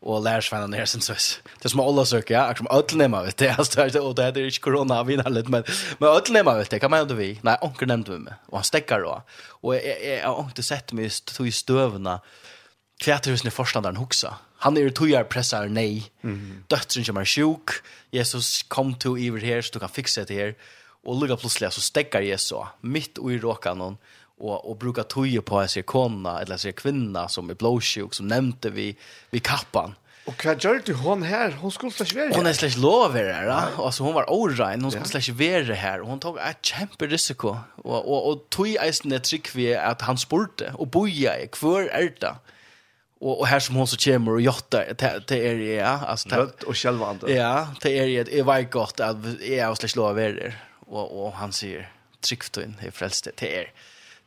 Och lär sig när sen så. Det som alla söker ja, som ödlnämma vet det alltså och det är inte corona vi har lite men men ödlnämma vet det kan man inte vi. Nej, onkel nämnde vi med och han stäcker då. Och jag har inte sett mig stå i stövna. Kvätterhusen i förståndaren huxa. Han är ju tojar pressar nej. Mm. Döttren som är sjuk. Jesus kom to över här så du kan fixa det här. Och lugga plötsligt så stäcker Jesus mitt i råkan hon och och brukar toja på sig konna eller sig kvinna som är blåsjuk som nämnde vi vi kappan. Och vad gör du hon här? Hon skulle slash vara. Hon är slash lov här, va? Alltså hon var orein, hon skulle slash vara här och hon tog ett kämpe risiko och och och tog isen ett trick vi att han spurte och boja i kvar ärta. Och och här som hon så kommer och jotta till er ja, alltså rött och självande. Ja, till er det var väl gott att är slash lov og, og han sier, trygt inn, jeg frelste til er.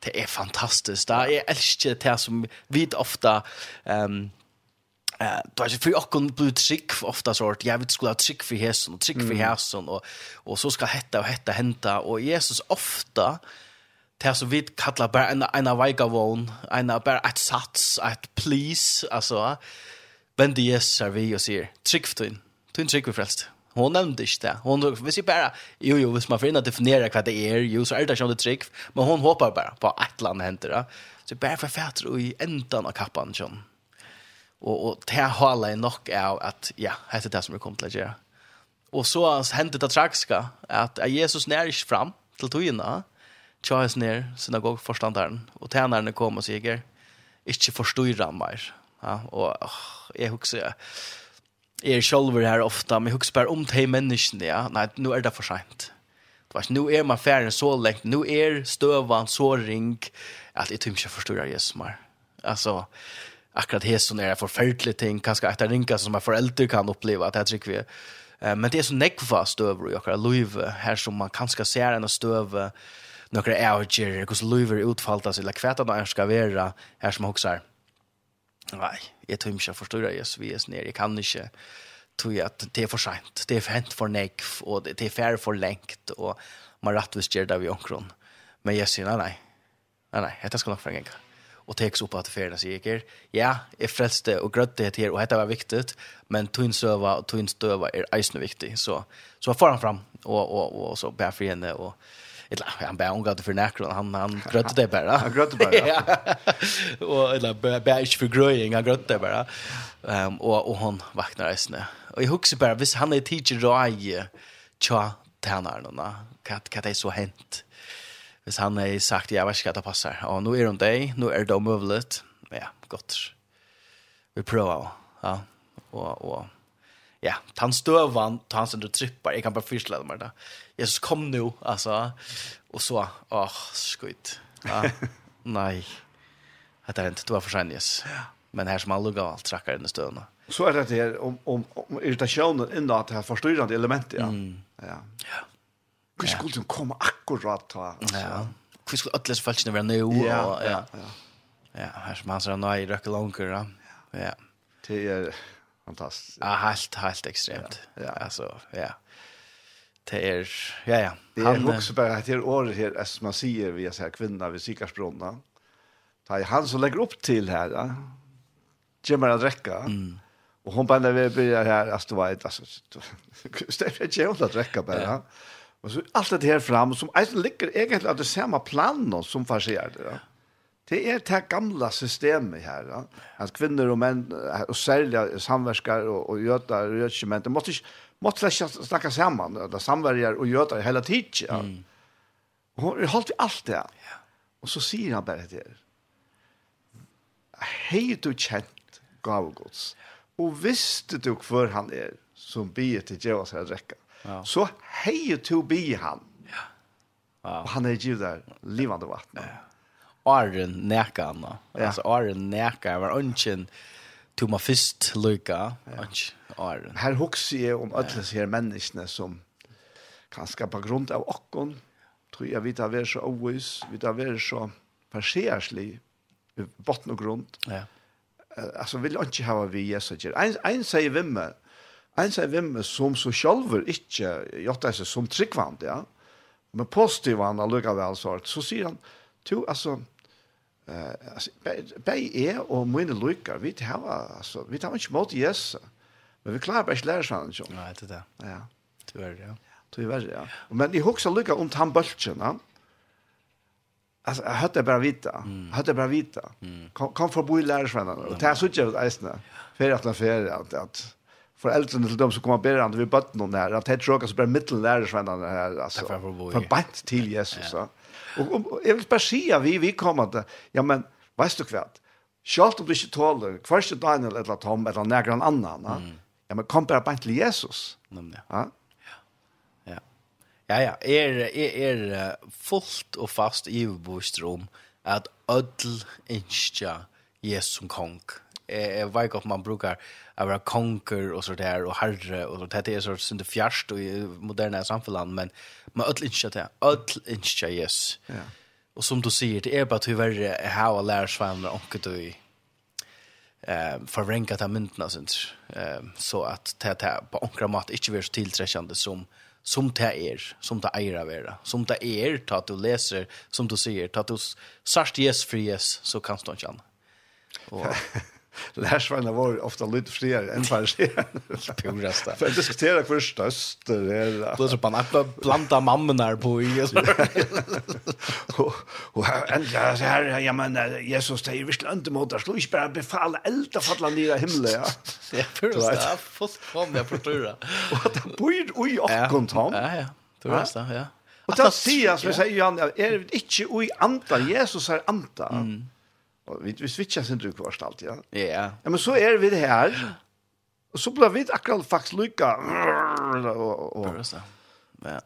Det er fantastisk. Da. Jeg elsker det som vi ofte um, Eh, då är för och kon blue trick ofta sort. Jag vet skulle ha trick för hästen och trick för hästen och och så ska hetta och hetta hända och Jesus ofta det som vi kallar bara en en vägavon, en bara ett sats, ett please alltså. Men det Jesus är vi och säger trick för din. Du trick för frälst. Hon nämnde inte det. Hon visste bara, jo jo, hvis man får inn å definiera hva det er, jo så er det inte trick, men hon håper bara på att land henter det. Så bara for fett og i enden av kappen, sånn. Og, og det holder jeg nok av at, ja, heter det som vi kommer å gjøre. Og så hendte det tragiske, att Jesus närs fram til togene, Charles ned synagogforstanderen, og tjenerne kom og sier, ikke forstår han mer. Ja, og åh, jeg husker, är sjølver här ofta men hooks bare om de människan ja Nei, nu är det for sent. Det var nu är man ferdig så lengt, nu är stövan så ring att det tyms jag förstår Jesus mer. Alltså akkurat här som när jag ting kanske att ringa som jag föräldrar kan uppleva att det tror vi men det är så nekva støver i akkurat liv, her som man kanskje ser en støve, nokre æger, hvordan løyver utfaltas, eller kvæta når skal være, her som hoksar, Nei, jeg tror ikke jeg forstår det, vi er nere, jeg kan ikke tror at det er for sent, det er hent for nek, og det er færre for lengt, og man rettvis gjør det vi omkron. Men jeg sier, nei, nei, nei, nei, dette skal nok for en gang. Og teks opp at ferien sier ikke, ja, jeg frelste og grødde det her, og dette var viktig, men tøynsøva og tøynstøva er eisende viktig. Så, så får han fram, og, og, og så bær for henne, og, og eller han bär ungat för näkron. Han han grötte det bara. Han grötte bara och eller bär inte för gröjning han grötte det bara. Ehm och och hon vaknar isne och i huxar bara vis han är teacher raj tja tärnarna kat kat är så hänt? Vis han har sagt, jag vet ikke at det passer. Og nu er hon dig nu er det omøvlet. Ja, gott. Vi prøver. Ja, og, og ja, han støvan, han som du trippar, jag kan bara det dem där. Jesus kom nu, alltså. Och så, åh, oh, skit. Ja, nei. Det er inte, du var for sen, yes. Men här som han luggar allt inn under stövarna. Så er det her, om, om, om irritationen innan at det er förstyrrande elementet, ja. Mm. Ja. ja. Hvor skulle du komme akkurat ta? Ja. Hvor skulle alla falskna være nu? Ja, ja, ja. Ja, her som han sier, nå er jeg røkker långt, ja. Ja. Det är... Fantastiskt. Ja, helt helt extremt. Ja, ja. Alltså, ja. Det är ja ja. Det är också bara att det är året här som man säger vi så här kvinna vid Sikarsbrunna. Ta i han som lägger upp till här. Ja. Gemma att räcka. Mm. Och hon bara vi börjar här alltså vad alltså det är ju att räcka bara. Ja. Och så allt det här fram som alltså ligger egentligen att det samma plan som farserar det. Ja. Det er det gamla systemet her, ja. at kvinner og menn, og særlig samverskar og, og gjøtar og gjøtsemenn, det måtte ikke, måtte ikke snakke sammen, det samverger og gjøtar hele tiden. Ja. Mm. Og hun holdt alt det. Ja. Og så sier han bare til hei du kjent gavgods, og visste du hvor han er, som bier til djeva her drekka, ja. så hei du bier han. Ja. Wow. Og han er givet der livande vattnet. Ja. Arren näka anna. Ja. Alltså Arren näka var ungen tog man först lycka. Ja. Arren. Här huxar jag om alla de här människorna som kan skapa grund av okkon tror jag vi tar vara så always, vi tar vara så persierslig i botten och grund. Ja. Alltså vill inte ha vi Jesus. En, en säger vimmer, en säger vimmer som så själver inte, gjort det som tryggvand, ja. Men positiv han har lyckat väl så, så säger han, to, alltså, Eh, alltså bei är och mina lukar, vi har alltså vi tar inte mot Jesus. Men vi klarar bara lära sig inte. Nej, det där. Ja. Tyvärr, ja. Tyvärr, ja. Men i huxar lukar om tandbulchen, va? Alltså jag hade bara vita. Mm. Hade bara vita. Mm. Kom, kom förbi lärarsvännen. Och det här såg jag ut ägstna. För att man för att, att föräldrarna till dem som kommer bättre vi bötten och nära. Att det tror tråkar så bara mittellärarsvännen här. Alltså, för bant till Jesus. Ja. Og, og jeg vil bare si at vi, vi kommer til, ja, men, veist du hva? Schalt om du ikke tåler, først til Daniel eller Tom eller noen annan, ja, ja men kom bare bare til Jesus. Nemlig. Ja. Ja, ja, ja. er, er, er fullt og fast i bevist om at ødel innskja Jesus som kong. Ja eh vad jag man brukar være konker och så där och herre och det är så synd det fjärst och moderna samfunnet, men men öll inte det öll inte yes. Ja. Och som du säger det är bara tyvärr hur lär svamla och du eh förvränkat ta myntna sånt eh så att det här på onkra mat inte blir så tillträckande som som det är, som det är av. Som det är, ta att du läser, som du säger, ta att du särskilt yes för yes, så kan du inte. Och Lärsvarna var ofta lite friare än färsiga. Purasta. För att diskutera för störst det är. bara att man att blanda mammorna på i. Och ändå så här, jag men Jesus det är ju visst inte mot att slå bara befalla eld att falla ner i himlen. Ja, det är purasta. det. förtura. Och det bor oj i han. Ja, ja. Purasta, det, ja. Och det säger, som vi säger, Johan, är det inte i anta? Jesus är anta. Mm. Och vi, vi switchar sen druk kvarst allt, ja. Ja. Ja, men så är vi det här. Och så blir vi akkurat faktisk lykka. Och så. Ja.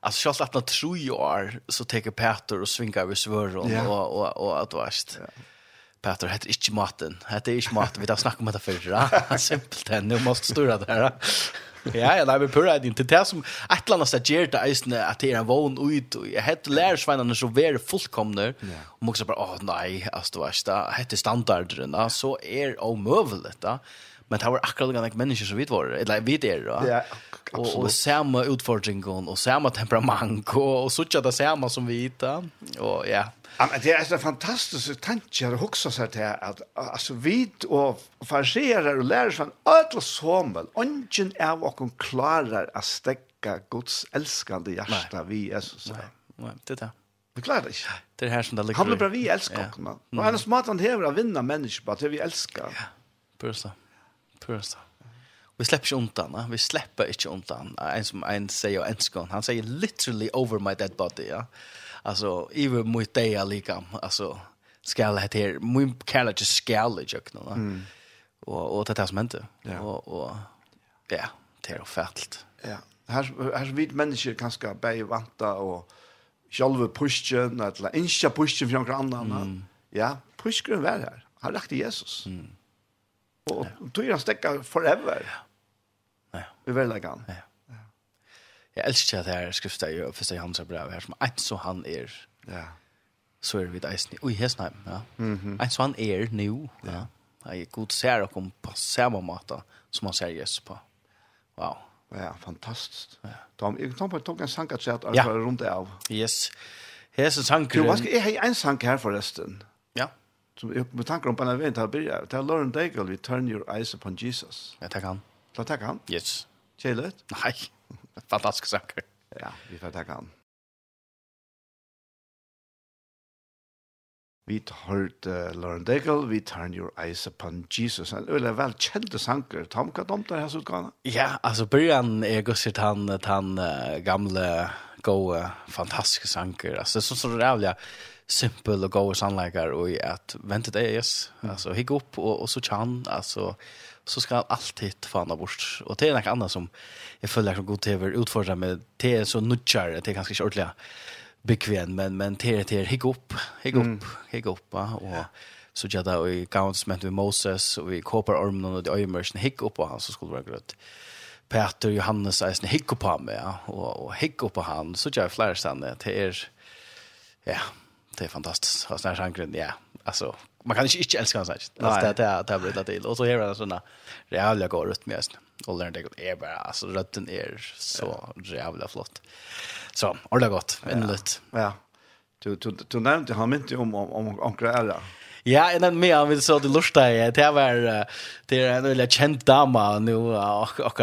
Alltså jag släppte att tro ju är så tar Peter och svingar vi svör yeah. och och och att vart. Ja. Peter heter inte maten. Heter inte maten. Vi har snackat om det förr. Simpelt än. Nu måste stora det här. ja, ja, nei, men pura det det det som et eller annet sted gjør det eisene at det er en vogn ut, og jeg heter lærersveinene så være fullkomne, yeah. og man kan bare, åh nei, altså, du vet, det heter standarden, så er det omøvelig, da. Men det var akkurat noen mennesker som vi var, eller vi er, da. Ja, absolutt. Og, og samme utfordringen, og samme temperament, og, og sånn at det samme som vi, da. Og ja, yeah. Ja, men det är så fantastiskt tankar och huxa så här att alltså vid och farserar och lär sig allt sommel. Ungen är och kon klarar att stäcka Guds älskande hjärta vi Jesus. Nej, nej, det där. Det klarar inte. Det är här som det ligger. Han blir bra vi älskar också. Ja. Och hans mat han hever att vinna människor på att vi älskar. Ja. Pursa. Pursa. Vi släpper ikke undan, vi släpper inte undan. En som en säger og en skån, han säger literally over my dead body, ja alltså even mot dig lika alltså skall det här min kallar just skall det jag knå mm. och och det här som hände ja. och och ja det är ofärligt ja här här vid människor kanske bäj vanta och själva pushen eller inte pushen från grannarna mm. ja pushen var här har lagt Jesus mm. och då är han stäcka forever ja. Ja. Vi vill lägga han. Ja jag älskar det här skrifta i första Johannes brev här som att så han är. Ja. Så är vi där isni. Oj, hästnäm, ja. Mhm. Att så han är nu, ja. Ja, jag god ser och om på samma måta som han ser Jesus på. Wow. Ja, fantastiskt. Ja. De jag tar på tog en sanka chat alltså ja. runt av. Yes. Hesen sanker. Du, vad ska jag en sank här förresten? Ja som jag med tankar om på när vi inte har börjat. Det är Lauren Daigle, We Turn Your Eyes Upon Jesus. Jag tackar han. Så tackar han? Yes. Kjellet? Nej. Fantastisk saker. Ja, vi får tacka han. Vi hørt uh, Lauren Daigle, vi turn your eyes upon Jesus. En øyla vel kjente sanker. Tom, hva dom er hans utgående? Ja, altså, Brian er gusset han, han uh, gamle, gode, fantastiske sanker. Altså, det er så rævlig simpel og gode sannleikar, og at vänta det yes. Mm. Altså, hikk opp, og, og så kan altså, så ska han alltid fana bort. Och det är något annat som jag följer som god tv utfordrar med. Det är så nudgare, det är ganska inte ordentligt bekväm, men, men det är, det är hick upp, hick upp, hick upp. Va? Och så gör det i gounsment med Moses och vi kåpar ormen och det öjmörsen hick upp på han så skulle det vara grött. Peter Johannes eisen, hick upp på han, ja. och, och hick upp på han, så gör jag flera stannor. Det är, ja, det är fantastiskt. Och sådär sankren, ja, alltså man kan inte inte älska han sagt. Alltså det det det blir det till. Och så är det såna jävla går ut med. Och den det är bara alltså rötten är så jävla flott. Så, har det gott. Ändligt. Ja. Du du du nämnde han inte om om om Grella. Ja, en av mig vill så det lusta jag. Det var det är en väldigt känd dama nu och och och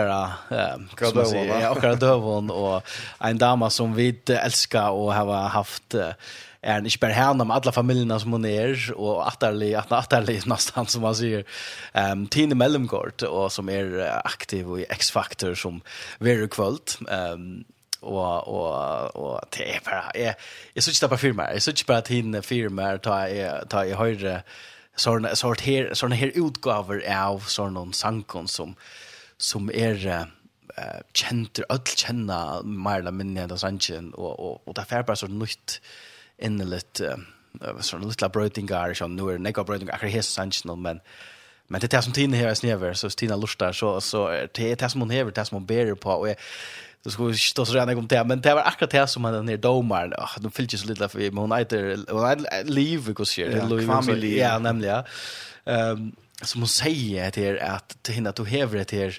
och en dama som vi älskar och har haft är er inte bara henne med alla familjerna som hon är och atterlig, att atterlig nästan som man säger ehm um, Tine och som är aktiv i X-Factor som Vera Kvöld. Ehm um, och och och det är bara jag jag på bara filmer jag söker bara Tine filmer ta jag ta jag høyre, såna sort här såna här utgåvor av såna sankon som som är eh kjenner öll kjenna Marla Minna og Sanchez og og og det er bare så nytt innerligt uh, sånne lilla brøytingar, sånn, nu er det nekka brøytingar, akkur hese sannsyn, men men det er det som Tina her snever, så Tina lustar, så, så det er det som hon hever, det er som hon berer på, og jeg, Det skulle ikke stå så rena om det, men det var akkurat det som han er domaren. Åh, de fyllde ikke så litt, men hun heter, hun heter Liv, hva sier det? Ja, Family. Ja, nemlig, ja. Um, som hon säger till er att till henne to du häver till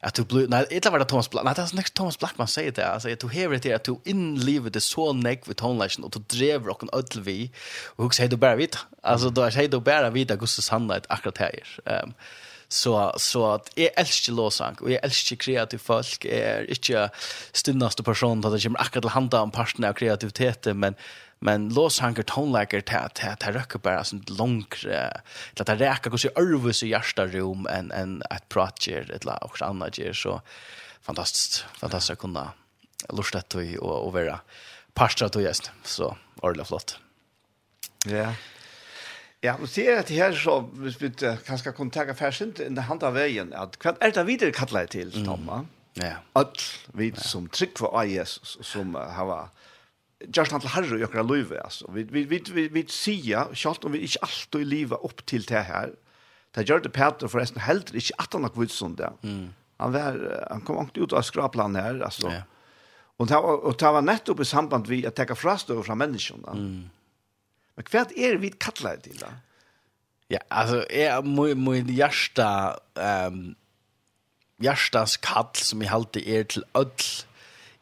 att du blir nej det var det Thomas Black nej det är inte Thomas Black man säger det alltså att du häver till att du the soul så with vid tonlation och du driver och en ödel vi. Och hur säger du bara vita alltså då säger du bara vita Gustav ett akkurat här ehm så så att är älskar låsang och är älskar kreativ folk. Är inte stundaste person att det kommer akkurat till handa om parten av kreativitet men Men lås hanker tonelager til at det røkker bare bara langere, långre att det räcker kanske ørves i hjerterom rum en et pratger, ett eller annet andra ger, så fantastiskt fantastiskt å kunne lortet til och, och vara parstra til just så ordentlig flott. Ja. Ja, og det er at her så, hvis vi kanskje kan ta fersen, det handler av veien, at hva er det videre kattler til, Tomma? Mm. Ja. Alt vi som trygg for Jesus, som har vært just han til herre i okra løyve, altså. Vi, vi, vi, vi, vi sier, selv om vi ikke alltid lever opp til det her, det gjør det Peter forresten heldur ikke at han har kvitsen det. Mm. Han, var, han kom ikke ut av skraplan her, altså. Ja. Og, det var, og det var nettopp i samband vi at teka frastøv fra menneskene. Mm. Men hva er vi kallar det til da? Ja, alltså är min, min hjärsta, um, hjärstans kall som i alltid är till ødel,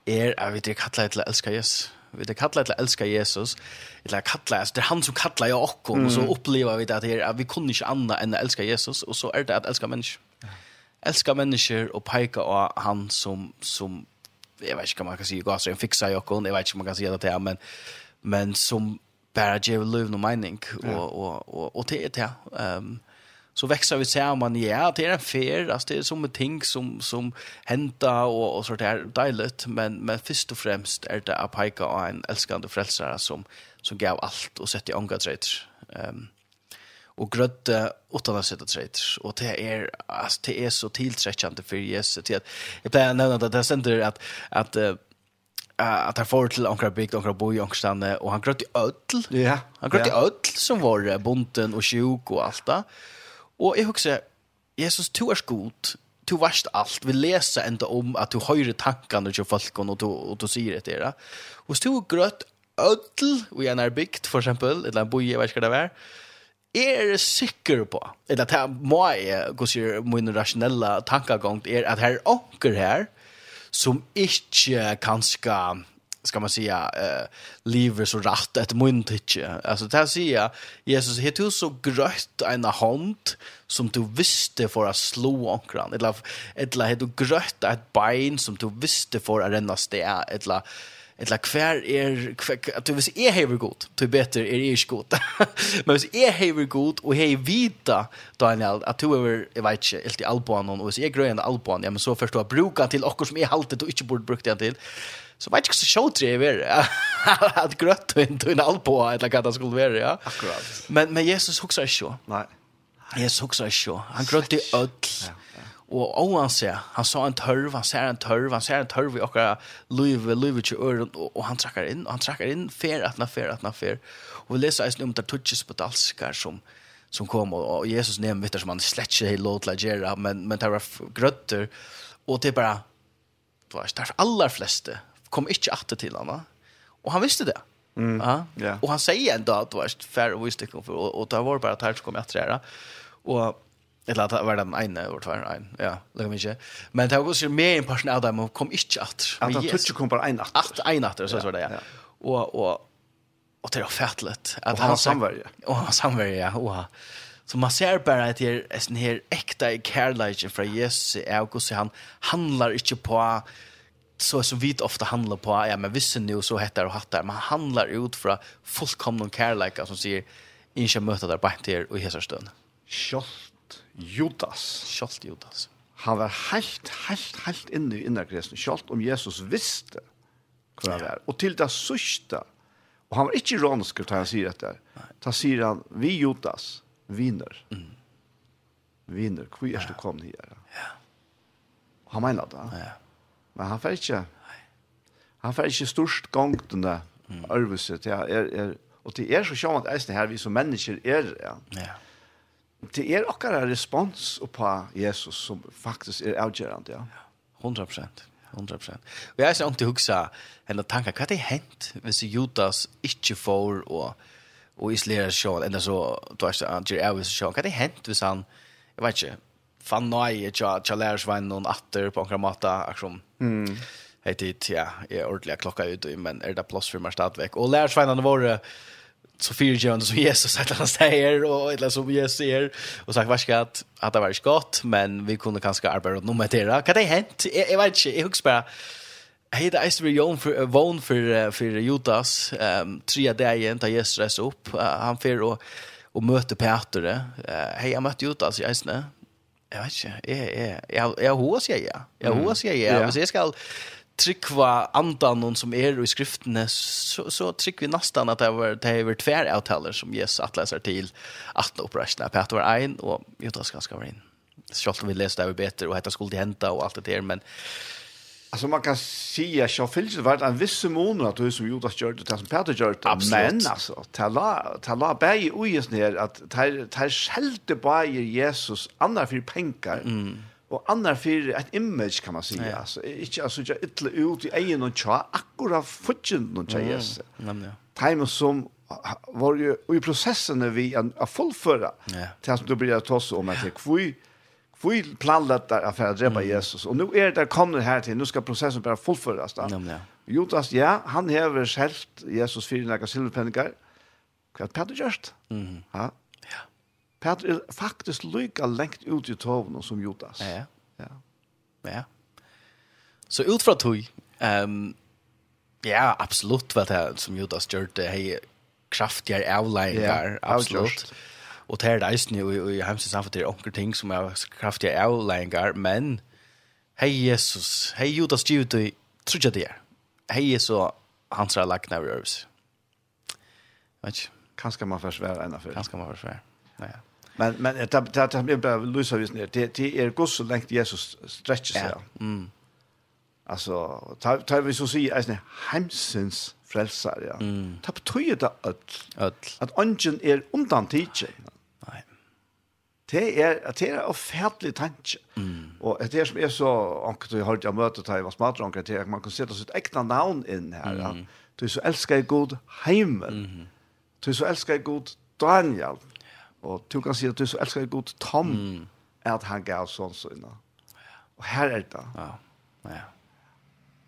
er jag vi inte det till älska Jesus. Vi det kallar till älska Jesus. Eller kallar alltså det är han som kallar jag och mm. och så upplever vi det att vi kunde inte annat än att älska Jesus och så är det att älska människor. Älska människor och peka på han som som jag vet inte vad man kan säga gasar en fixa jag och jag vet inte vad man kan säga det här men men som bara ger lov no mening och och och och det är det. Ehm så växer vi samman ja det är en fair alltså det är som ett ting som som hända och och så där. Dejligt. Men men först och främst är det att peka och en älskande frälsare som som gav allt och sätter i ångaträter ehm um, och grötte utan att sätta träter och det är alltså det är så tillträckande för Jesus. Till att jag plejer nämna att det ständer att att att han får till ankra bygd, ankra bo i och han grøtt i. Ja. Han grøtt i som var bonden och sjuk och allt det. Og jeg husker, Jesus, du er god, du varst alt, vi leser enda om at du høyre tankene til folkene, og du, og du sier det til deg. Og hvis du grøtt ødel, og jeg er bygd, for eksempel, eller en boi, jeg vet ikke hva det er, er sikker på, eller at jeg må jeg, hva sier min rasjonelle tankegang, er at her er onker her, som ikke kanskje ska man säga eh lever så rätt ett muntiche alltså där säger Jesus het du så grött en hand som du visste för att slå ankran eller eller het du grött ett bein som du visste för att renna stä eller Etla kvar är att du vis är hever god. Du bättre är är god. Men vis är hever god och hej vita Daniel att du över jag vet inte helt i albanon och så är grön alban. Ja men så förstår bruka till och som är haltet och inte borde brukt den till så vet jag så showtre är det att grött och inte en albo eller vad det skulle vara ja. Akkurat. Men men Jesus huxar inte nej Jesus huxar inte han grötte öll ja og han ser, han sa en tørv, han ser en tørv, han ser en tørv i okkara luive, luive til øren, og, og han trakkar inn, og han trakkar inn, fer atna, fer atna, fer. Og vi leser eisen om der tutsis på dalskar som, som kom, og, og Jesus nevn vittar som han slett ikke hei lov til å gjøre, men, men det var grøtter, og det er bare, det var det er aller fleste, kom ikke åter til honom. Och han visste det. Mm. Ja. Yeah. Och han säger ändå att det var fair och visste för och, och det var bara att här kom jag att trära. Och eller att var den ene vart var en. Ja, lägger vi inte. Men det var så mer en person av dem kom inte åter. Att han touch kom bara en natt. Åt en natt så så det ja. Och och och det är färdligt att han samverkar. Och han samverkar och Så man ser bara att det är en här äkta kärlek från Jesus är också han handlar inte på så så vidt ofta handlar på ja men visst nu så heter och hattar man handlar ut för fullkomna kärlek som säger inte möta där på till och hesa stund. Scholt Judas. Scholt Judas. Han var helt helt helt inne i innergressen. Scholt om Jesus visste hva det var. Og til det sørste, og han var ikke iransk da han sier dette, da sier han, vi Judas, viner. Mm. Viner, hvor er du kom her? Ja. Han mener det. Ja. Men han får ikke, han får ikke størst gang den der øvelsen. Ja, er, er, og det er så sjån at eisen her, vi som mennesker er, ja. ja. Det er akkurat respons på Jesus som faktisk er avgjørende, ja. 100 prosent. 100%. Og jeg er sånn til å huske eller tanke, hva er det hent hvis Judas ikke får og, og isolerer seg, enda så, du har ikke, han gjør av seg, hva er det hent hvis han, jeg vet ikke, fan nej jag jag lär svin noen åter på en mata aktion. Mm. Hei tid, ja, är ordentlig klocka ut men er det plats för mer stadväck. Och lär svinarna våre, så fyra gärna som Jesus at han säger och eller som Jesus säger och sagt varska att att det var skott men vi kunde kanske arbeta nog med det. Kan det hänt? Jag vet inte, jag husar bara Hej det är Sverige Jon för von för för Judas ehm tre dagar inte Jesus upp han för och och möter Peter. Eh hej jag mötte Judas i Isne Jag vet inte. Jag jag jag jeg hos jag? ja. Jeg hos jag ja. Hvis ska skal trykva andan någon som är i skriften så, så trycker vi nästan att det var, det var tvär avtaler som Jesus till att operationen på att var och og Judas ska ska in så om vi leste det över bättre och heter skulle hända och allt det där men Alltså man kan se att jag fylls det vart en viss mån att du som Judas gör det som Peter gör det. Men alltså tala tala bäj ojes ner att tar tar skälte på Jesus andra för pengar. Mm. Och andra för ett image kan man säga. Ja. Alltså inte alltså jag illa ut i egen och tja akkurat futchen och tja Jesus. Mm. Time som var ju i processen vi att fullföra. Ja. Det som du blir att ta oss om att det kvui Vi planlagt att för drepa mm. Jesus. Och nu är er det kommer här till. Nu ska processen bara fullföljas. ja. Judas, ja, han häver skällt Jesus för några silverpenningar. Vad Peter gjort? Mm. Ja. Ja. Peter är faktiskt lika längt ut i tavlan som Judas. Ja. Ja. Ja. Så utifrån tog ehm um, ja, absolut vad det som Judas gjorde. Hej kraftigare avläggar, ja, absolut. Absolut og det er det eisen i, i heimsens samfunn, det er onker ting som er kraftige avleggingar, men hei Jesus, hei Judas Givet, tror ikke det er. Hei Jesus, hans er lagt nær i øvelse. Vet ikke. Kanskje man først være enn før. Kanskje man først være. Ja, ja. Men men det det det blir bara Luisa visst ner. Det det är Guds så länge Jesus stretcher sig. Mm. Alltså ta vi så se alltså hemsens frälsare. Ja. Mm. Ta betyder det att att att ungen är undan tidsje det er at det er ofærlig tanke. Mm. Og det er som är så anket vi har til å møte til hva smartere att at man kan sette sitt ekne navn inn her. Mm. Du så elsker jeg god heimen. Mm. Du så elsker jeg god Daniel. Og du kan si at du så elsker jeg god Tom mm. at han gav sånn sånn. Og her er det. Ja, ja.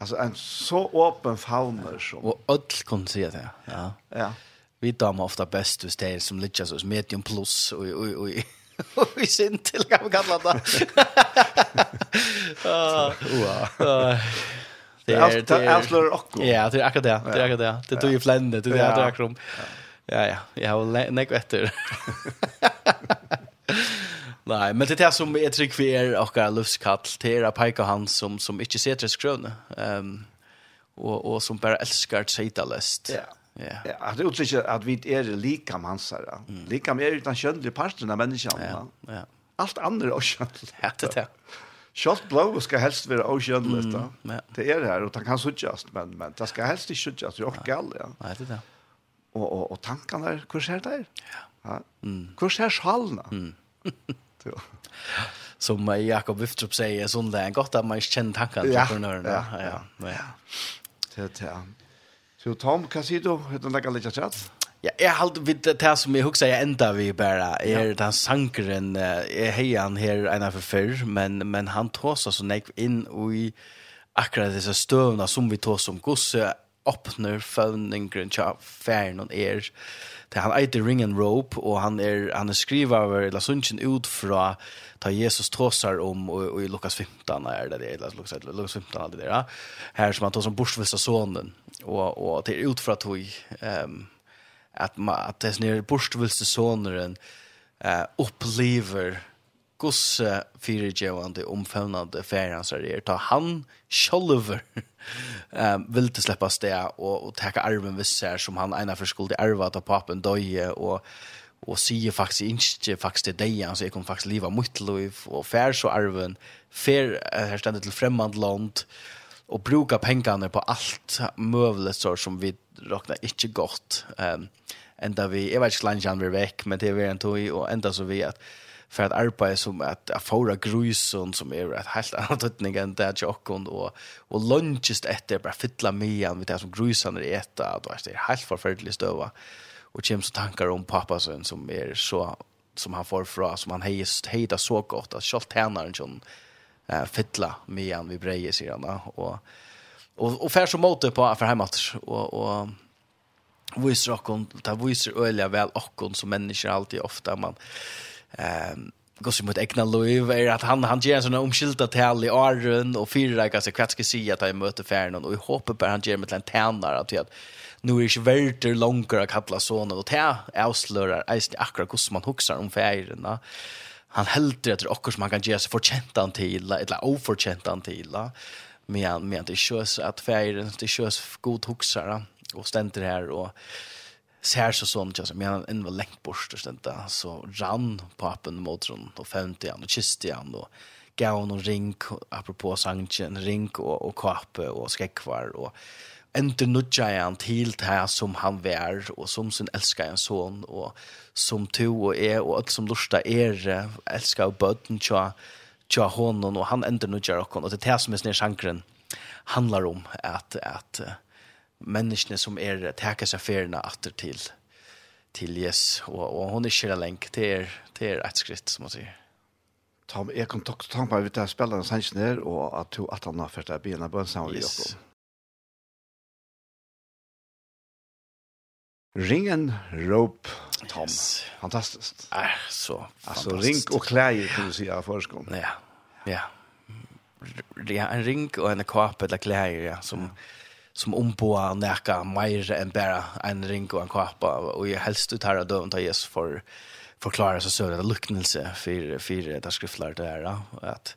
Alltså en så öppen fauner som och ødel kan si det. Ja. Ja. Vi damer ofta best hvis det som ligger så medium plus och och och Vi sin till kan vi kalla det. Ja. Det är slår också. Ja, det är akkurat det. Det är akkurat det. Det tog ju flände till det akkurat. Ja, ja. Jag har nek efter. Nej, men det är som är trick för er och livskall. Det är peka han som, som inte ser till skröna. Um, och, och som bara älskar sig Ja. Ja. Att det uttrycker att vi är lika mansar. Mm. Lika mer utan könlig parten av människan. Ja. ja. Allt andra är könligt. Ja, det är. Shot blow ska helst vara okönligt. Mm, ja. Det är det här och det kan suggest men men det ska helst inte suttjas i orkal ja. Nej, det är det. Och och och tankarna där, hur ser det där? Ja. Ja. Mm. Hur ser skalna? Mm. Som Jakob Wiftrup säger, sån där, gott att man känner kjenner Ja, ja, ja, ja, ja. Det det. Så Tom, hva sier du? Hva er det litt chat? Ja, jeg har alltid det det som jeg husker jeg enda vi bare, er ja. den sankeren, jeg heier här her ena för før, men, men han tåser så nek inn i akkurat disse støvna som vi tåser om, gosse åpner føvningren til færen og er, Det han eiter Ring and Rope, og han er, han er skriva over La Sunchen ut fra ta Jesus trossar om, og, og i Lukas 15 er det det, eller Lukas, Lukas 15 er det det, her som han tar som bortsvista sonen, og, og det er ut fra tog, um, at, at det er bortsvista sonen, uh, opplever gosse fyrirgevande omfavnande färjansar er ta han sjolver um, vil til släppa sted og, og teka arven vissar som han ena for skuld i arva ta papen døye og og sier faktisk ikke faktisk til deg, så jeg kom faktisk liva mitt liv, og fær så arven, fær her stendet til fremmand land, og bruka pengene på alt møvlet så som vi råkna ikke godt. Um, enda vi, jeg vet ikke langt han vi vekk, men det er vi en tog, og enda så vi at för att arbeta som att att fåra grusen som är rätt helt annat tydning än det jag och och lunchest efter bara fylla med med det som grusen är äta. Då är det helt förfärligt stöva. Och James tankar om pappa sen som är så som han får fra som han hejst hejda så gott att skolt tjänaren sån eh fylla med han vi brejer sig han och och och fär så mot på för hemåt och och visar och ta visar öliga väl och som människor alltid ofta man ehm går sig mot egna liv är att han han ger en sån omskilda tal i Arun och fyra kanske kvatska sig att han möter Färnan och i hoppet på han ger med en tändare att att nu är det inte värter långt att kalla sonen och ta avslörar eisen akkurat hur man huxar om färgerna han helter etter okkur som han kan gjøre seg fortjent han til, eller ofortjent han til, men, men det er kjøs at feiren, det er kjøs god hoksere, og stenter her, og ser så sånt jag men han en var längt bort så så rann papen mot honom och femte han och kysste han och gav honom ring apropå sangen ring och och kappe och skäckvar och inte nudja han till det här som han var och som sin älskar en son och som to och är och allt som lusta är älskar och bötten tja tja honom och han inte nudjar och det är det som är sin sjankren handlar om att att menneskene som er takker seg feriene atter til, til Jesus. Og, og hun er ikke lenk til, Det er et skritt, som man sier. Tom, jeg kan til ta på at jeg spiller en sannsyn her, og at du at han har ført deg begynner på en sammen yes. Jakob. Ring rop, Tom. Yes. Fantastisk. Er, så fantastisk. Altså, ring og klæger, kan du si, av forskånd. Ja, ja. ja en ring og en kåp eller klæger, ja, som... Ja som omboa neka mer enn bara en ring og en kappa, og jeg helst ut her av døven til Jesus for forklare seg søren av luknelse for, for det skriftlære det her, at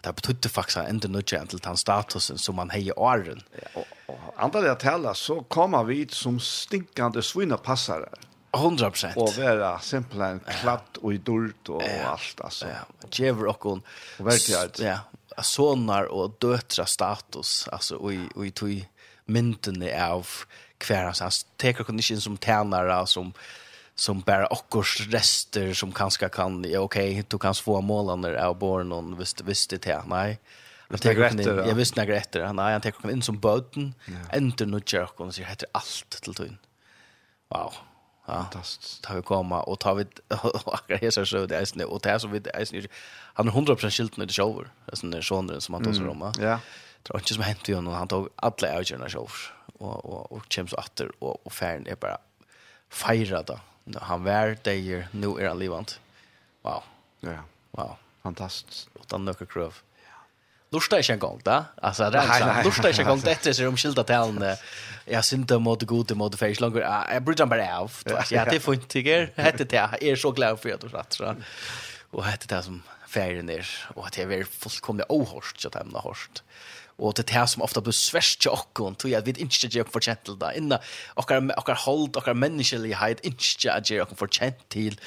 at det betydde faktisk enda nødvendig til den statusen som man heier åren. Ja, og, og andre det tala, så kommer vi som stinkande svinepassare. 100 procent. Og være simpelthen klatt och i dult och ja, allt alltså. Ja, Jever och hon. Och verkligen. Ja, sonar och dötra status, alltså och i, och i tog myndene av hver hans. Han teker kun ikke inn som tænare, som, som bare okkurs rester, som kanskje kan, ja, ok, du kan få målene av barn, hvis, hvis det er nei. Han teker kun inn, jeg visste nekker etter, nei, han teker kun inn som bøten, ja. enter nødger okkurs, og sier, heter alt til tøyen. Wow. Ja, Fantastisk. Tar vi komma och tar vi akkurat här så det är snö och det är så vi det är snö. Han är 100% skilt när det shower. Alltså när sonen som han tar sig om. Ja det var ikke som hentet igjen, han tog alle avgjørende selv, og, og, og kom så atter, og, og ferden er bare feiret da. Han var der, nå er han livant. Wow. Ja. Wow. Fantastisk. Utan noen krøv. Lursta ikke en gang da. Altså, det er ikke Lursta ikke en gang det er seg om skilda talene. Jeg synes synte mot god mot feis langer. Jeg bryr meg bare av. Ja, det er funnet, ikke? Hette det. Jeg er så glad for at du satt. Og hette det som ferien er. Og at jeg er fullkomlig ohorst, så det er horst och det här som ofta blir svärst till tog jeg, jag vet ikke gjør jag fortjent til där inna och och hold och mänsklighet ikke gjør jag fortjent til,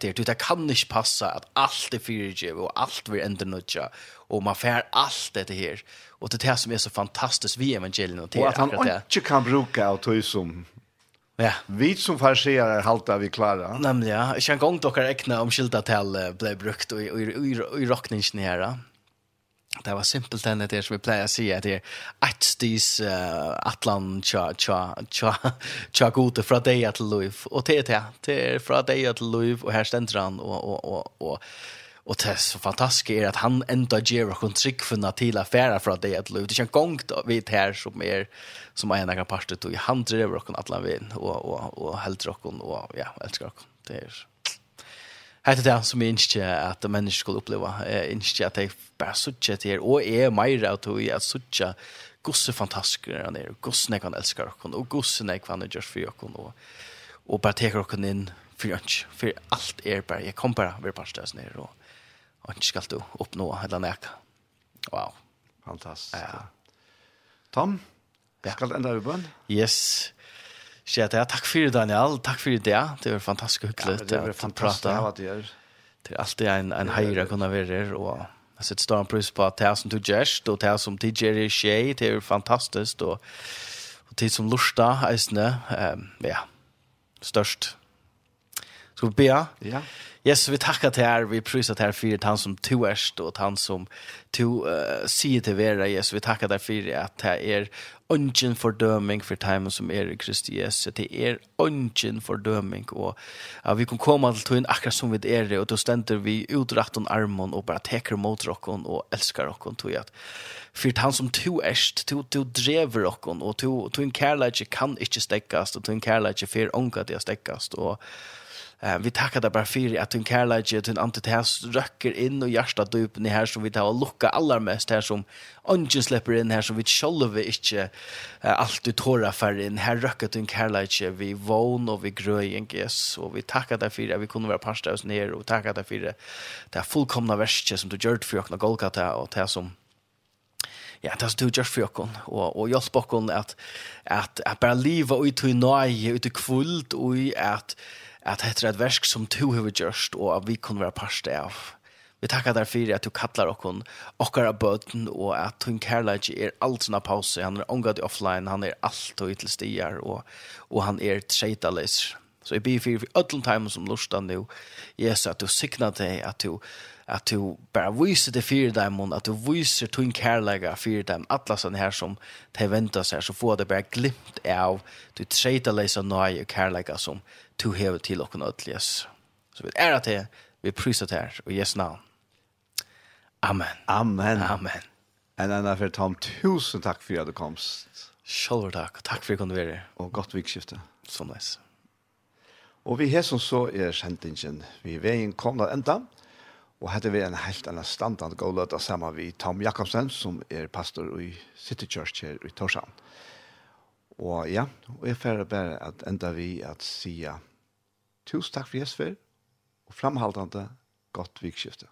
till det kan ikke passa att allt är för og och allt vi nødja, og och man får allt det här och det här som är så fantastiskt vi evangelien och det och att han inte kan bruka och som Ja. Vi som farserar halta vi klara. Nämligen, ja. Jag kan gång dockar räkna om skilda till blev brukt och i rockningen här det var simpelt enn det som vi pleier å si, at det er et stis uh, atlan tja, tja, tja, tja gode fra deg til liv, og det er det, det er fra deg til liv, og her stender han, og, og, og, og Og det så fantastiske er at han enda gjør og kun tryggfunna til affæra fra det at liv. Det er ikke en gang vidt her som er som er en egen parstut, og han driver og kun atlan vinn, og, og, og helder og, og ja, elsker og. Det er Hetta er det som jeg ikke at mennesker skulle oppleve. Jeg ikke at jeg bare suttet til her. Og er mer av tog at suttet gosse fantastiske han er, Gosse jeg han elske dere. Og gosse jeg kan gjøre for dere. Og, og bare teker dere inn for ønsk. For alt er bare. Jeg kommer bare ved parstøs nere. Og ønsk skal du oppnå eller neka. Wow. Fantastisk. Ja. Tom, ja. skal enda vi bønn? Yes. Ja, att tack för Daniel, tack för det. Det var fantastisk hyggligt. Ja, det var at att du gör. Det är alltid en, en hejra kunna være her, och jeg setter stor pris på at det som du gjørst, og det som du gör i det är fantastiskt og, och det som lustar, eisne, um, ja, störst Skal vi be? Ja. Jesus, vi tackar till er, vi prisar till er för han som to erst och han som to uh, sier till vera, Jesus, vi tackar dig för att det är ungen fördöming för time som är i Kristi Jesus, det är ungen fördöming och uh, vi kan komma till tog akkurat som vi är det och då ständer vi utrakt om armen och bara teker mot rocken och älskar rocken tog att för han som to erst, to, to drever rocken och to, to en kärlek kan inte stäckas och to en kärlek för ångat det stäckas och Eh vi tackar dig bara för att din kärlek och din antitas röcker in och hjärtat dypen i här som vi tar och lucka allra mest här som ungen släpper in här som vi själva inte eh, alltid tåra för in. Här röcker din kärlek vi vån och vi gröjen ges och vi tackar dig för att vi kunde vara pasta oss ner och tackar dig för det här fullkomna verset som du gjort för ökna Golgata och det som ja, det som du gjør for dere, og, og hjelp dere at, at, at bare livet ut i nøye, ut i kvult, og at, at at det er et versk som du har gjort, og at vi kunne være parst av. Vi takkar deg for at du kallar okkon okkar av bøten, og at hun kærleik er alt sånne pause. Han er omgad offline, han er alt og ytl stier, og, og han er tseitaleser. Så jeg blir for ødlen time som lusta nu, Jesus at du signa deg, at du, at du bare viser det fyrir dem, at du viser tunn kærlega fyrir dem, alla sånne her som de venter seg, så får det bare glimt av du tseitaleser nøye og kærlega som, to hever til okken ødel, yes. Så vi er at det, vi priser det her, og yes navn. Amen. Amen. Amen. En annan for Tom, tusen takk for at du komst. Sjølver takk, og takk for at du kom være. Og godt vikskifte. Sånn nice. Og vi har som så er sendingen, vi er veien kommet enda, og hette vi en helt annan standard gå løta sammen vi Tom Jakobsen, som er pastor i City Church her i Torshavn. Og ja, og jeg færre bare at enda vi at sia tusen takk for Jesper, og framhaldande godt vikskiftet.